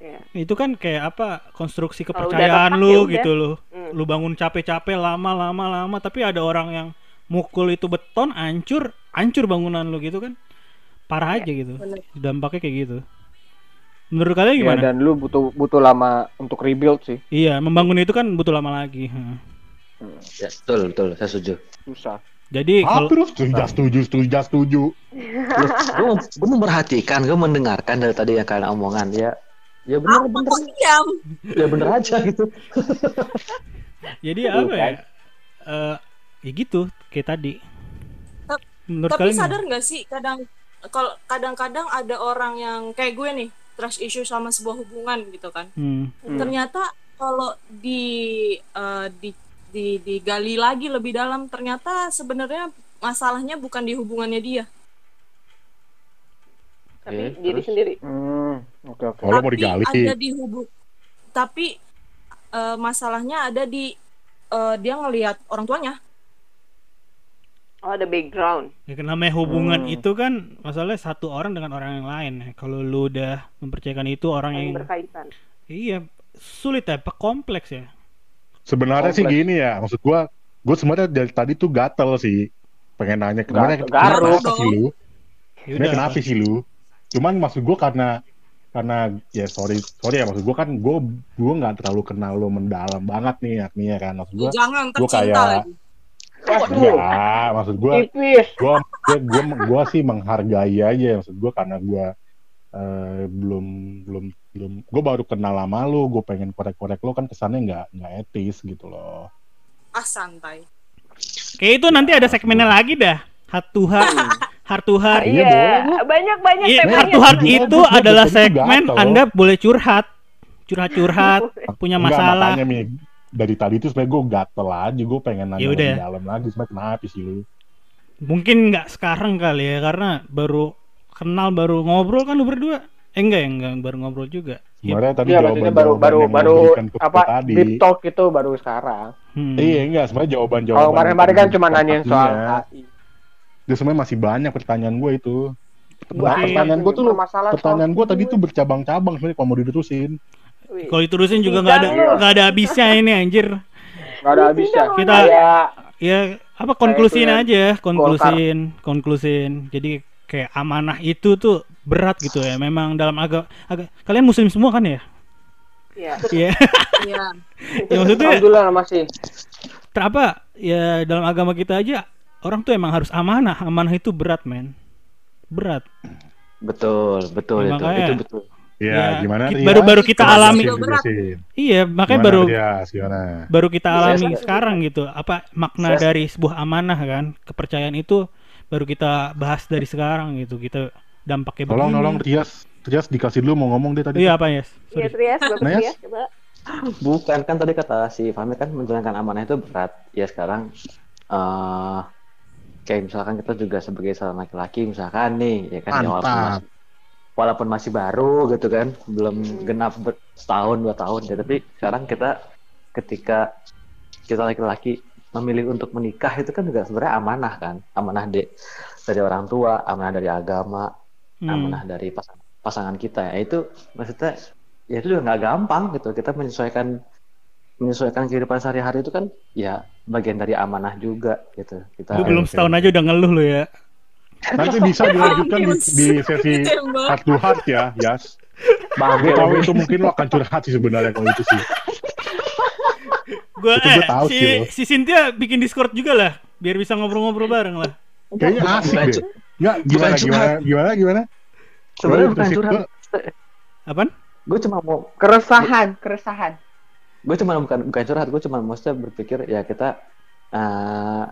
Iya. Itu kan kayak apa konstruksi kepercayaan lu ya gitu loh. Hmm. Lu bangun capek-capek lama-lama lama tapi ada orang yang mukul itu beton hancur, hancur bangunan lu gitu kan. Parah Iya, aja gitu. bener. Dampaknya kayak gitu. Menurut kalian Ya, gimana? dan lu butuh butuh lama untuk rebuild sih. Iya, membangun itu kan butuh lama lagi. Hmm. Ya, betul, betul, saya setuju. Susah. Jadi kalau terus? Setuju, setuju, setuju, setuju. gue gue memperhatikan, gue mendengarkan dari tadi yang kalian omongan ya. Ya bener, kok diam? ya bener aja gitu. jadi apa ya? Eh, ya gitu kayak tadi. Menurut Tapi kalian sadar nggak sih kadang kalau kadang-kadang ada orang yang kayak gue nih trust issue sama sebuah hubungan gitu kan. Hmm. Hmm. Ternyata kalau di eh, di di digali lagi lebih dalam ternyata sebenarnya masalahnya bukan di hubungannya dia. Tapi diri terus? sendiri. Hmm, oke oke. Kalau mau digali, ada di hubung tapi eh, masalahnya ada di eh, dia ngelihat orang tuanya. Oh ada background. Ya, kan namanya hubungan Hmm. itu kan masalahnya satu orang dengan orang yang lain. ya. Kalau lu udah mempercayakan itu orang Yang yang berkaitan. iya sulit ya, apa kompleks ya. Sebenarnya sih Kompleks. gini ya, maksud gua, gua sebenarnya dari tadi tuh gatel sih. Pengen nanya ke mana, kenapa garuk. sih lu? Ya Sebenarnya kenapa sih lu? Cuman maksud gua karena karena ya sorry sorry ya maksud gua kan gua gua nggak terlalu kenal lo mendalam banget nih artinya kan maksud gua Jangan gua tercinta kayak- lagi. Waduh, ya maksud gua tipis. gua gua gua, gua sih menghargai aja maksud gua karena gua eh, belum belum belum gua baru kenal lama lu gua pengen korek-korek lo kan kesannya nggak nggak etis gitu loh Ah santai. Kayak itu nanti ada segmennya lagi dah. Heart, heart to heart. Iya, Iya, banyak-banyak Iya, heart Gua- itu adalah segmen. Anda boleh curhat. Curhat-curhat, punya Enggak, masalah. makanya Mi, dari tadi tuh sebenarnya gue gatel aja gue pengen nanya Ya udah. lebih dalam lagi sebenarnya kenapa sih lu Mungkin nggak sekarang kali ya karena baru kenal baru ngobrol kan lu berdua. Eh enggak ya, enggak baru ngobrol juga. Ya, sebenarnya tadi Iya, baru jawaban-jawaban baru baru ke apa tadi deep talk itu baru sekarang. hmm. iya enggak sebenarnya jawaban jawaban Kalau kemarin-kemarin kan cuma nanyain soal AI. dia sebenarnya masih banyak pertanyaan gue itu pertanyaan gue tuh masalah pertanyaan gue tadi tuh bercabang-cabang sebenarnya kalau mau diterusin. Kalau diterusin juga nggak ada nggak ada habisnya ini anjir. nggak ada habisnya. Kita- Kayak Ya apa konklusin itu aja, konklusin, konklusin. Jadi kayak amanah itu tuh berat gitu ya. Memang dalam agak agak kalian muslim semua kan ya? Iya. Iya. Iya. ya maksudnya alhamdulillah masih. ter- apa ya dalam agama kita aja orang tuh emang harus amanah. Amanah itu berat, men. Berat. Betul, betul Ya, itu, makanya. itu betul. Ya, Ya, gimana Rias? baru-baru kita Jelasin, alami. jelasin. Iya, makanya Gimana, baru Rias? Gimana? baru kita Iya, alami saya- sekarang gitu. Apa makna Saya- dari sebuah amanah kan? Kepercayaan itu baru kita bahas dari sekarang gitu. Kita dampaknya tolong begini. tolong Rias Rias dikasih dulu mau ngomong dia tadi Iya apa ya? Iya, Trias, Bapak Nah, ya. Trias, coba. Bukan kan tadi kata si Fahmi kan menjalankan amanah itu berat. Ya sekarang eh kayak misalkan kita juga sebagai seorang laki-laki misalkan nih ya kan ya walaupun Mantap. masih, walaupun masih baru gitu kan belum genap ber- setahun dua tahun ya tapi sekarang kita ketika kita laki-laki memilih untuk menikah itu kan juga sebenarnya amanah kan amanah de, dari orang tua amanah dari agama Hmm. amanah dari pasangan pasangan kita ya itu maksudnya ya itu juga nggak gampang gitu kita menyesuaikan menyesuaikan kehidupan sehari-hari itu kan ya bagian dari amanah juga gitu kita Lu belum setahun aja udah ngeluh lu ya. Nanti bisa dilanjutkan di, di sesi heart to heart ya, Yas. Gue tahu itu mungkin lo akan curhat sih sebenarnya kalau itu sih. Gua Itu eh tahu si sih, lo. si Cynthia bikin Discord juga lah biar bisa ngobrol-ngobrol bareng lah. Kayaknya asik deh. bukan gimana, gimana, gimana, gimana? sebenarnya bukan curhat gua- Apaan? gue cuma mau Keresahan, keresahan. gue cuma bukan bukan curhat gue cuma maksudnya berpikir ya kita eh,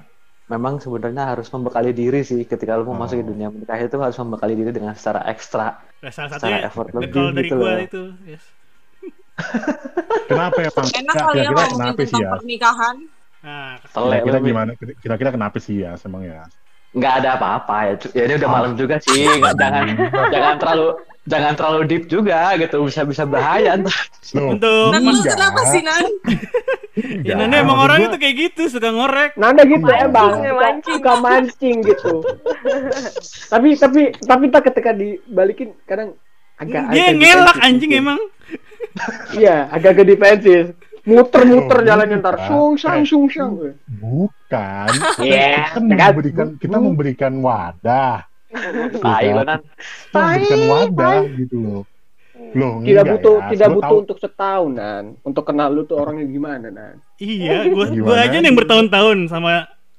memang sebenarnya harus membekali diri sih ketika lu mau Oh. masuk ke dunia menikah itu harus membekali diri dengan secara ekstra Nah, salah secara satunya effort lebih dari gitu gua loh itu. Yes. Kenapa ya, Bang? Enak kali ya Kira-kira ngomongin kenapa sih tentang ya? pernikahan. Nah, Kira-kira gimana? Kira-kira kenapa sih ya, emang ya? Nggak ada apa-apa ya ya ini udah malam juga sih nggak- jangan jangan terlalu jangan terlalu deep juga gitu bisa bisa bahaya ntar. Loh, untuk Nan, lu kenapa sih, Nan? ya, Nanda emang orang itu kayak gitu suka ngorek. Nanda gitu Mancing, emang ya, suka, mancing. suka mancing gitu. tapi tapi tapi tak ketika dibalikin kadang agak Dia agak ngelak anjing emang. Iya, agak-agak defensif. Muter-muter Oh, jalannya ntar bukan. sung sang Eh. sung sang. Bukan. Iya, Kita kan? memberikan, kita memberikan wadah. tai lo nan Kita memberikan wadah gitu loh. Loh, tidak enggak butuh ya. tidak Gua butuh tahu- untuk setahunan untuk kenal lu tuh orangnya gimana nan Iya, gua Gimana? gua aja nih yang bertahun-tahun sama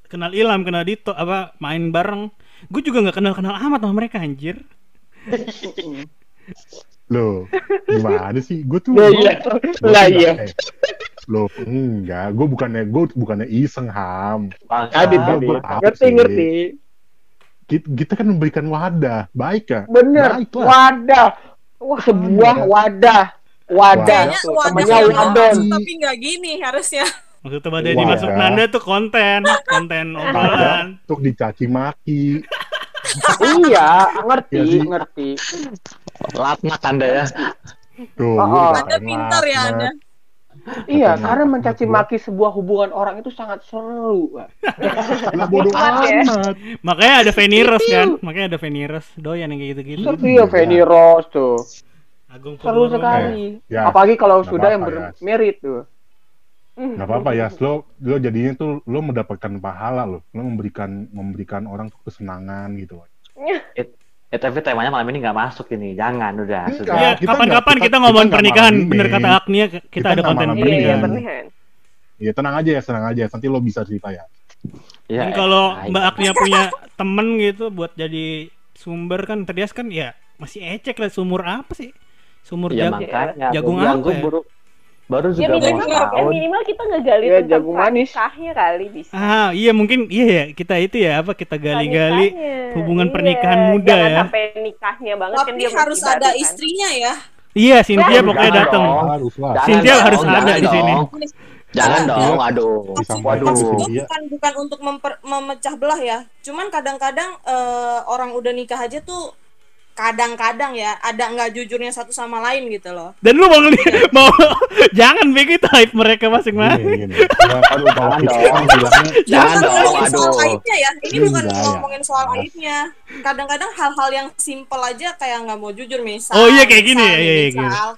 kenal Ilham, kenal Dito, apa main bareng. Gue juga nggak kenal-kenal amat sama mereka anjir. Loh, gimana sih? Gue tuh Lah gua- iya. gua Lah iya. Loh, enggak. Gue bukannya gue bukannya iseng ham. Ah, tahu Ngerti ngerti. Kita, kita kan memberikan wadah, baik ya. Bener. Baiklah. Wadah. Sebuah wadah. Wadah. Wadah Namanya wadon. tapi nggak gini harusnya. Maksudnya badai dimasuk Nanda tuh konten, konten obrolan. Untuk dicaci maki. iya, ngerti, sih. ngerti. latnak anda ya Tuh, Oh, oh. Anda pintar ya, laknat. Anda. Iya, Katanya, karena mencaci maki sebuah hubungan orang itu sangat seru. Lah bodoh amat. Makanya ada Veniros kan, makanya ada Veniros doyan yang kayak gitu-gitu. Seru ya Feni Rose tuh. Agung Seru sekali. Ya, Apalagi kalau nggak sudah yang apa-apa, ya. bermerit tuh. Gak apa-apa ya, lo lo jadinya tuh lo mendapatkan pahala lo, lo memberikan memberikan orang tuh kesenangan gitu. Ya tapi temanya malam ini nggak masuk ini jangan udah Enggak. sudah Iya, kita kapan-kapan kita, kita- ngomongin kita nggak pernikahan, bener kata Agnia, kita, Kita ada konten malam Iya, iya, Pernikahan. pernikahan. Ya tenang aja ya, tenang aja. Nanti lo bisa cerita ya. ya, Dan kalau eh, Mbak Agnia punya temen gitu buat jadi sumber kan Terdias kan ya masih ecek lah sumur apa sih? Sumur ya jagung. makanya jagung apa ya? Baru baru Ya juga mau minimal, ya, setahun minimal kita ngegali Ya, tentang jagung manis. nikahnya kali bisa. Ah, iya mungkin iya ya kita itu ya apa kita gali-gali hubungan Iya, pernikahan muda jangan ya. sampai nikahnya banget kan Tapi dia harus ada kan. istrinya ya. Iya, Cynthia Ya, pokoknya datang. dong. Harus Cynthia dong, harus jangan ada di sini. dong. jangan dong aduh waduh bukan bukan untuk memper- memecah belah ya. Cuman kadang-kadang eh, orang udah nikah aja tuh kadang-kadang ya ada nggak jujurnya satu sama lain gitu loh. Dan lu mau ngeli- mau jangan begitu hype mereka masing-masing. Gini, gini. Ya, kalau kalau Jangan dong. kan jangan dong ngomongin soal aduh aibnya ya. Ini bukan ngomongin soal aibnya. Kadang-kadang hal-hal yang simpel aja kayak nggak mau jujur misal. Oh, iya, kayak gini misal ya, iya, iya, misal,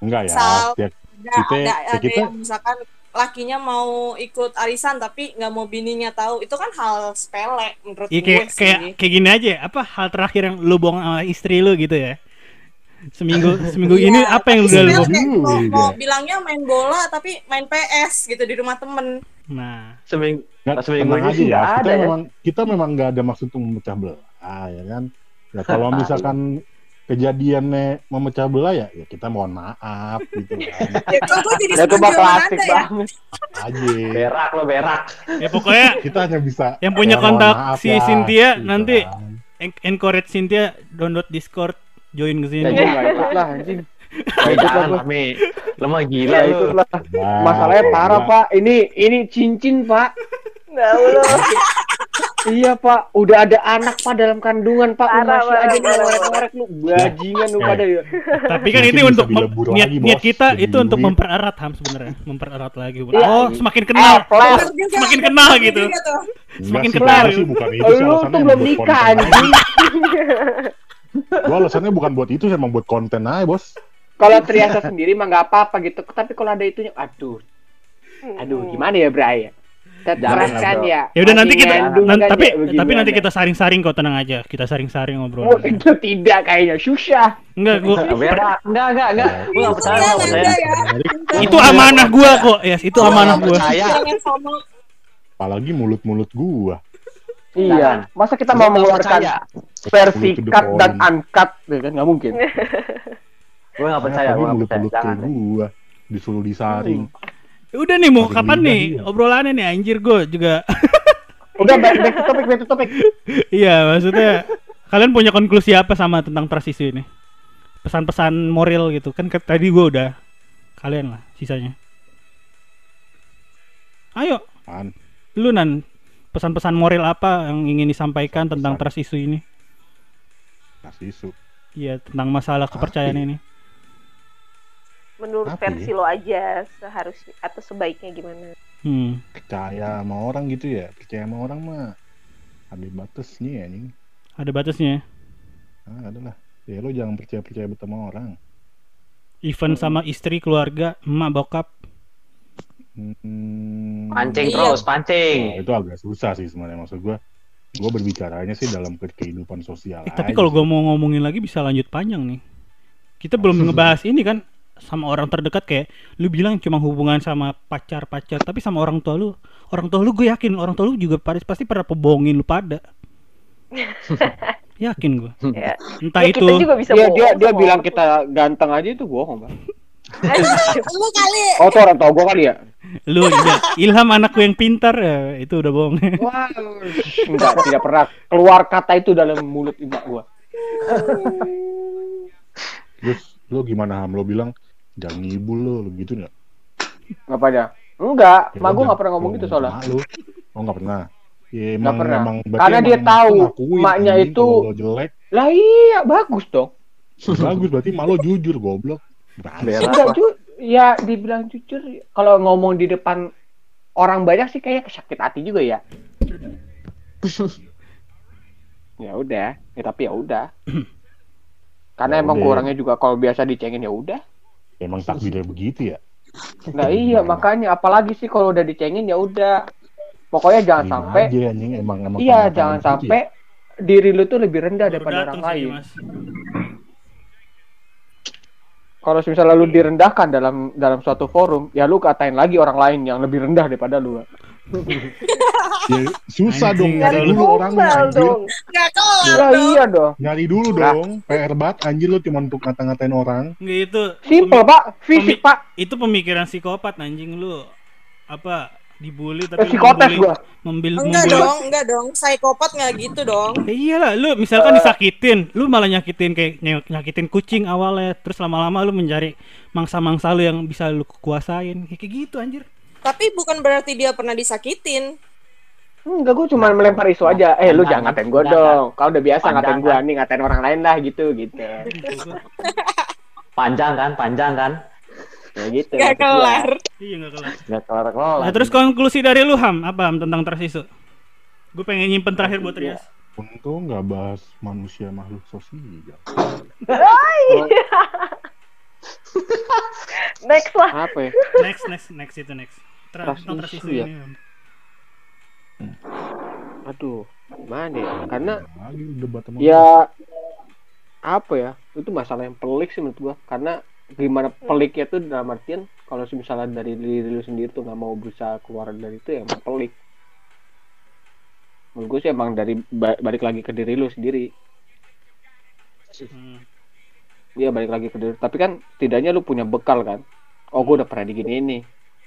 enggak ya. Sal. Ya, ada, Kita- ada, ya ada kita- yang misalkan lakinya mau ikut arisan tapi nggak mau bininya tahu itu kan hal sepele menurut Iya gue kayak sih. kayak kayak gini aja. Apa hal terakhir yang lu bohong sama istri lu gitu ya? Seminggu seminggu ini Iya, apa yang tapi udah lu mau, mau bilangnya main bola tapi main PS gitu di rumah temen Nah, seminggu nggak seminggu ini aja sih ya. Kita ada ya memang kita memang nggak ada maksud untuk memecah belah, ya kan. Ya kalau misalkan kejadiannya memecah belah ya, ya kita mohon maaf gitu kan. ya kok gue jadi Ya itu sama klasik ya banget. aja. berak lo berak ya pokoknya Kita hanya bisa Yang punya ya, kontak maaf si ya, Cynthia gitu nanti kan. en- encourage Cynthia download Discord, join ke sini. Ya, lah anjing. Jangan. Mami lo mah gila ikut lah. Nah, Masalahnya parah ya. pak. Ini ini cincin pak. Nggak, lu. Iya pak, udah ada anak pak dalam kandungan pak, Parah, masih parah, aja ngorek-ngorek lu, bajingan lu pada ya. Tapi kan Mungkin ini bisa untuk niat, lagi, niat kita itu untuk mempererat ham sebenarnya, mempererat lagi. Iya. Oh, semakin kenal, Eh, juga. semakin kenal gitu. Semakin kenal. itu lu tuh belum nikah anjing. Gua alasannya bukan buat itu, emang buat konten aja, Bos. Kalau Triasa sendiri mah nggak apa-apa gitu, tapi kalau ada itunya, aduh, aduh gimana ya Bray? Kan bro. ya. Ya udah nanti kita ngandung nan- kan tapi ya, tapi nanti kita saring-saring kok tenang aja. Kita saring-saring ngobrol. Oh, itu tidak kayaknya susah. Enggak, gua Beda. Enggak, enggak, enggak. Gua enggak percaya, Iya, gua percaya. Ya. Itu amanah gua kok, yes, itu amanah nggak gua. Apalagi mulut-mulut gua. Iya. Masa kita mau nggak mengeluarkan versi cut dan uncut, ya kan nggak mungkin. Gua enggak percaya, Apalagi gua enggak percaya. Jangan. gua. Disuruh disaring. Ya Udah nih mau kapan nih dia. obrolannya nih anjir gua juga. Udah back, back to topic, back to topic. Iya, maksudnya kalian punya konklusi apa sama tentang trust issue ini? Pesan-pesan moral gitu kan ke- tadi gua udah kalian lah sisanya. Ayo, Kan. lu nan pesan-pesan moral apa yang ingin disampaikan tentang Pesan. trust issue ini? Isu. Iya, tentang masalah kepercayaan ya? ini. Menurut Apa versi ya? lo aja seharusnya atau sebaiknya gimana? Hmm. Percaya sama orang gitu ya. Percaya sama orang mah ada batasnya ya, anjing. Ada batasnya. Ah, adalah. Ya lo jangan percaya-percaya betul sama orang. Even sama istri, keluarga, emak, bokap. Hmm, Pancing Iya. terus, pancing. Oh, itu agak susah sih sebenarnya maksud gua. Gua berbicaranya sih dalam ke- kehidupan sosial. Eh, tapi kalau gua mau ngomongin lagi bisa lanjut panjang nih. Kita belum ngebahas ini kan sama orang terdekat kayak lu bilang cuma hubungan sama pacar-pacar, tapi sama orang tua lu. Orang tua lu gue yakin orang tua lu juga pada- pasti pernah pebohongin lu pada. yakin gua. Ya. Entah Ya, itu kita juga bisa Dia bohong dia dia bilang orang kita ganteng aja itu bohong, Bang. lu kali. Oh, tuh orang tua gua kali ya. lu ya, Ilham anakku yang pintar ya, itu udah bohong. Wah, enggak tidak pernah keluar kata itu dalam mulut ibu gua. Terus lo gimana Ham? Lo bilang jangan ngibul lo, lo gitu nggak? Ngapain Enggak, Ya mak udah, nggak pernah ngomong lo gitu soalnya. Lo. Oh nggak pernah. Ya, emang, pernah. emang Karena dia tahu ngakuin, maknya itu- jelek Lah iya, bagus dong. bagus berarti malu jujur goblok. Berak. Enggak ju ya dibilang jujur kalau ngomong di depan orang banyak sih kayak sakit hati juga ya. ya udah, ya tapi ya udah. Karena Ya emang udah. kurangnya juga kalau biasa dicengin ya udah. Emang takdirnya begitu ya. Nah iya makanya apalagi sih kalau udah dicengin ya udah. Pokoknya jangan Terima sampai aja, anjing. Emang, emang iya jangan begitu ya. sampai diri lu tuh lebih rendah Baru daripada orang lain. Kalau misalnya lu direndahkan dalam dalam suatu forum, ya lu katain lagi orang lain yang lebih rendah daripada lu. Ya, susah Anjing, dong Nyari dulu anjir. dong. Nggak kelar Lah dong. iya dong. Nyari dulu Lah. dong. PR banget anjir lo cuma untuk ngata-ngatain orang. Nggak itu. Simple pemi- pak, fisik pak. Itu pemikiran psikopat anjing lu. Apa dibully tapi Eh, lu psikotes gua. membil Enggak membuli- dong, enggak dong. Psikopat nggak gitu dong. Ya iyalah, lu misalkan disakitin, lu malah nyakitin kayak ny- nyakitin kucing awalnya, terus lama-lama lu mencari mangsa-mangsa lu yang bisa lu kuasain. Kayak gitu anjir. Tapi bukan berarti dia pernah disakitin. Enggak, gue cuma melempar isu aja. Eh, lu Jangan, jangan ngatain gue dong. Kalau udah biasa Panjang, ngatain gue, kan? nih ngatain orang lain lah gitu, gitu. Panjang kan, panjang kan. Ya gitu. Gua. kelar. Iya enggak kelar. Gak kelar kelar. Nah, terus konklusi dari lu Ham, apa Ham tentang trust isu? Gue pengen nyimpen terakhir buat Rias. Untung nggak bahas manusia makhluk sosial. Next lah. Apa ya? Next, next, next itu next. Trust issue ya? ini. Aduh, gimana ya? Karena lagi debat sama ya apa ya? Itu masalah yang pelik sih menurut gua. Karena gimana peliknya tuh dalam artian kalau misalnya dari diri lu sendiri tuh nggak mau berusaha keluar dari itu ya emang pelik. Menurut gue sih emang dari ba- balik lagi ke diri lu sendiri. Hmm. Iya balik lagi ke diri. Tapi kan setidaknya lu punya bekal kan. Oh gue udah pernah digini ini.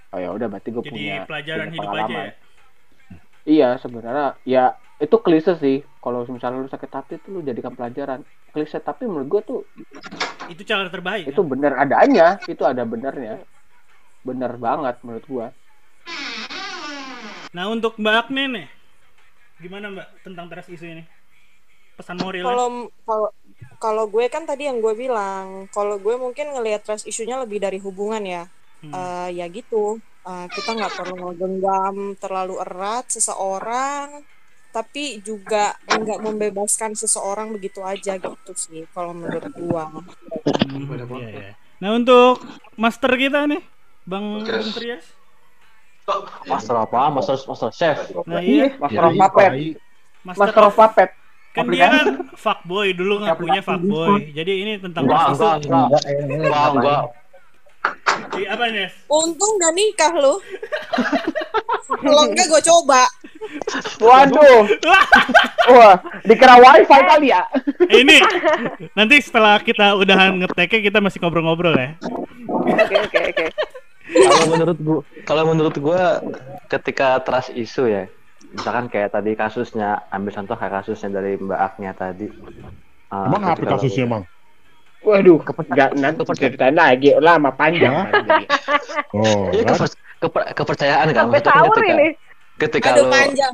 Oh ya udah berarti gue Jadi punya pelajaran punya hidup aja pengalaman. ya. Iya sebenarnya ya itu klise sih. Kalau misalnya lu sakit hati tuh lu jadikan pelajaran. Klise tapi menurut gue tuh Itu cara terbaik. itu kan? bener adanya. Itu ada benernya. Bener banget menurut gua. Nah, untuk Mbak Agni nih. Gimana Mbak tentang trust isu ini? Pesan moral Kalau kalau kalau gue kan tadi yang gue bilang, kalau gue mungkin ngelihat trust isunya lebih dari hubungan ya. Hmm. Eh, ya gitu. Eh, kita nggak perlu menggenggam terlalu erat seseorang, tapi juga nggak membebaskan seseorang begitu aja gitu sih kalau menurut gua. Hmm, iya, iya. Nah untuk master kita nih, Bang Trias. Master apa? Master Master Chef. Nah iya, Master of Puppet. master, Master of Puppet. Kan dia kan fuckboy dulu ngakunya fuckboy. Jadi ini tentang enggak, enggak. Enggak, enggak. Ih, apa Nes? Untung udah nikah lu. Kalau enggak gue coba. Waduh. Wah, dikira wifi kali ya. Ini nanti setelah kita udahan ngeteknya kita masih ngobrol-ngobrol ya. Oke oke oke. Kalau menurut gua, kalau menurut gua ketika trust isu ya, misalkan kayak tadi kasusnya, ambil contoh kayak kasusnya dari Mbak Agnia tadi. Uh, Emang apa kasusnya lo- emang? Waduh, enggak nanti ceritain lagi lama panjang. Oh, Iya kan? keper- keper- kepercayaan kan Sampai sahur ketika, ini. ketika Aduh lo panjang.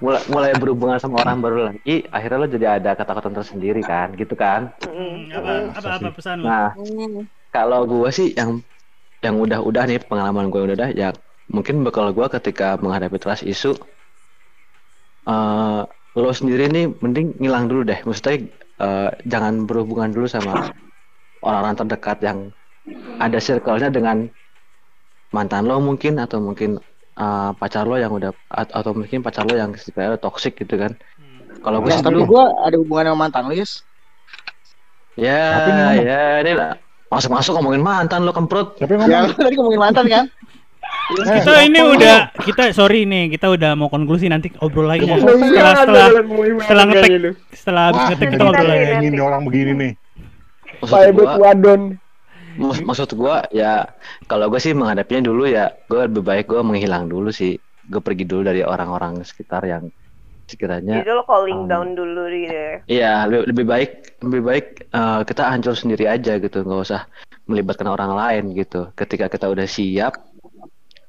mulai, mulai berhubungan sama orang baru lagi, akhirnya lo jadi ada ketakutan tersendiri kan, gitu kan? Hmm, Mm. apa apa apa pesan lu? Nah, Hmm. kalau gua sih yang yang udah-udah nih pengalaman gue udah-udah ya mungkin bakal gua ketika menghadapi trust isu eh lo sendiri nih mending ngilang dulu deh. Maksudnya eh, jangan berhubungan dulu sama orang-orang terdekat yang ada circle-nya dengan mantan lo mungkin atau mungkin eh, pacar lo yang udah at- atau mungkin pacar lo yang istilahnya toxic gitu kan. Kalau gue Yes, sih tapi dulu. gue ada hubungan sama mantan lu, Yes. ya Tapi ini ya ini lah. Masuk-masuk ngomongin mantan lo kemprut. Siapa yang Ya, tadi ngomongin mantan kan? Eh, Kita ini udah kita sorry nih kita udah mau konklusi nanti obrol lagi ya. Iya, Setelah setelah setelah ngetek lu. setelah habis ngetek kita ngobrol lagi. ini orang begini nih. maksud Pak gua Wadon. Mak- maksud gua ya kalau gue sih menghadapinya dulu ya gue lebih baik gue menghilang dulu sih gue pergi dulu dari orang-orang sekitar yang sekiranya Jadi lo calling Um, down dulu gitu. ya. iya lebih, lebih baik lebih baik eh, kita hancur sendiri aja gitu nggak usah melibatkan orang lain gitu ketika kita udah siap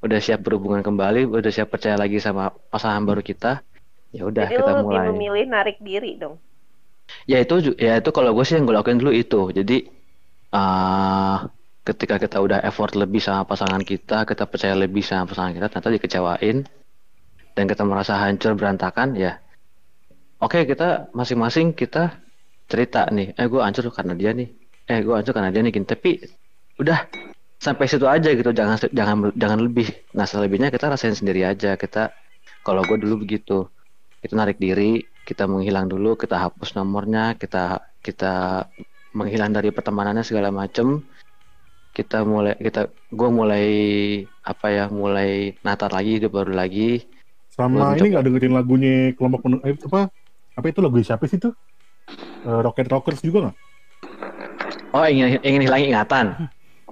udah siap berhubungan kembali udah siap percaya lagi sama pasangan baru kita ya udah Jadi kita lo mulai. memilih narik diri dong. ya itu ya itu kalau gue sih yang gue lakuin dulu itu. Jadi ah ketika kita udah effort lebih sama pasangan kita kita percaya lebih sama pasangan kita ternyata dikecewain dan kita merasa hancur berantakan ya. Oke kita masing-masing kita cerita nih. Eh gue hancur karena dia nih. Eh gue hancur karena dia nih gini. Tapi udah sampai situ aja gitu. Jangan jangan jangan lebih. Nah selebihnya kita rasain sendiri aja. Kita kalau gue dulu begitu kita narik diri kita menghilang dulu kita hapus nomornya kita kita menghilang dari pertemanannya segala macem. Kita mulai kita gue mulai apa ya mulai natar lagi hidup baru lagi. Sama ini nggak dengerin lagunya kelompok penuh eh, apa? Apa itu lagu siapa sih itu? Eh, Rocket Rockers juga nggak? oh ingin ingin hilang ingatan?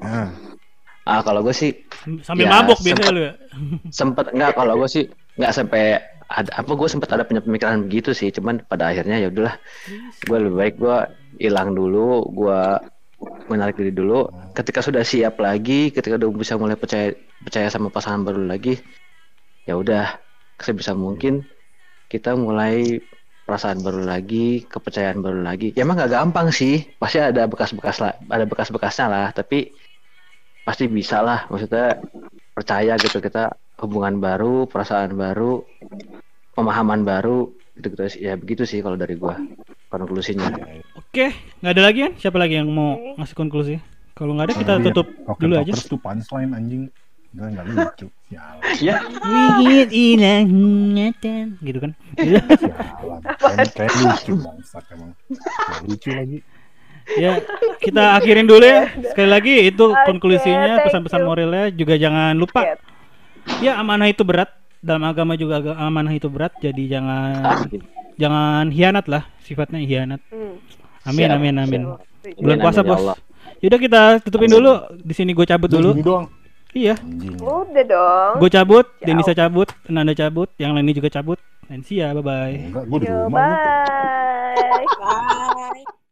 Nah, ah kalau gue sih Sambil Ya, mabuk biasanya sempet. lu ya. sempet nggak kalau gue sih nggak sampai ada apa gue sempet ada punya pemikiran begitu sih cuman pada akhirnya ya udahlah gue lebih baik gue hilang dulu gue menarik diri dulu ketika sudah siap lagi ketika udah bisa mulai percaya percaya sama pasangan baru lagi ya udah sebisa mungkin kita mulai perasaan baru lagi kepercayaan baru lagi ya emang nggak gampang sih pasti ada bekas-bekas lah ada bekas-bekasnya lah tapi pasti bisa lah maksudnya percaya gitu kita hubungan baru perasaan baru pemahaman baru gitu gitu ya begitu sih kalau dari gua konklusinya Oke, nggak ada lagi kan? Siapa lagi yang mau ngasih konklusi? Kalau nggak ada kita Iya, tutup Rocket dulu aja. Tuh punchline anjing. Enggak enggak lucu. Sialan. ya Wingit hilang ingatan, gitu kan? Sialan. Kayak, kayak lucu bangsat emang. Nggak lucu lagi. Ya kita akhirin dulu ya. Sekali lagi itu Oke, konklusinya pesan-pesan moralnya juga jangan lupa. Ya amanah itu berat. Dalam agama juga amanah itu berat. Jadi jangan jangan hianat lah. Sifatnya hianat. Hmm. Amin Siap, amin amin. Siap. Bulan puasa ya bos. Yaudah kita tutupin dulu. Di sini gue cabut dulu. Iya. Udah dong. Gue cabut, Ya Denisa cabut, Nanda cabut, yang lainnya juga cabut. See ya, bye bye. Yo, bye. Bye.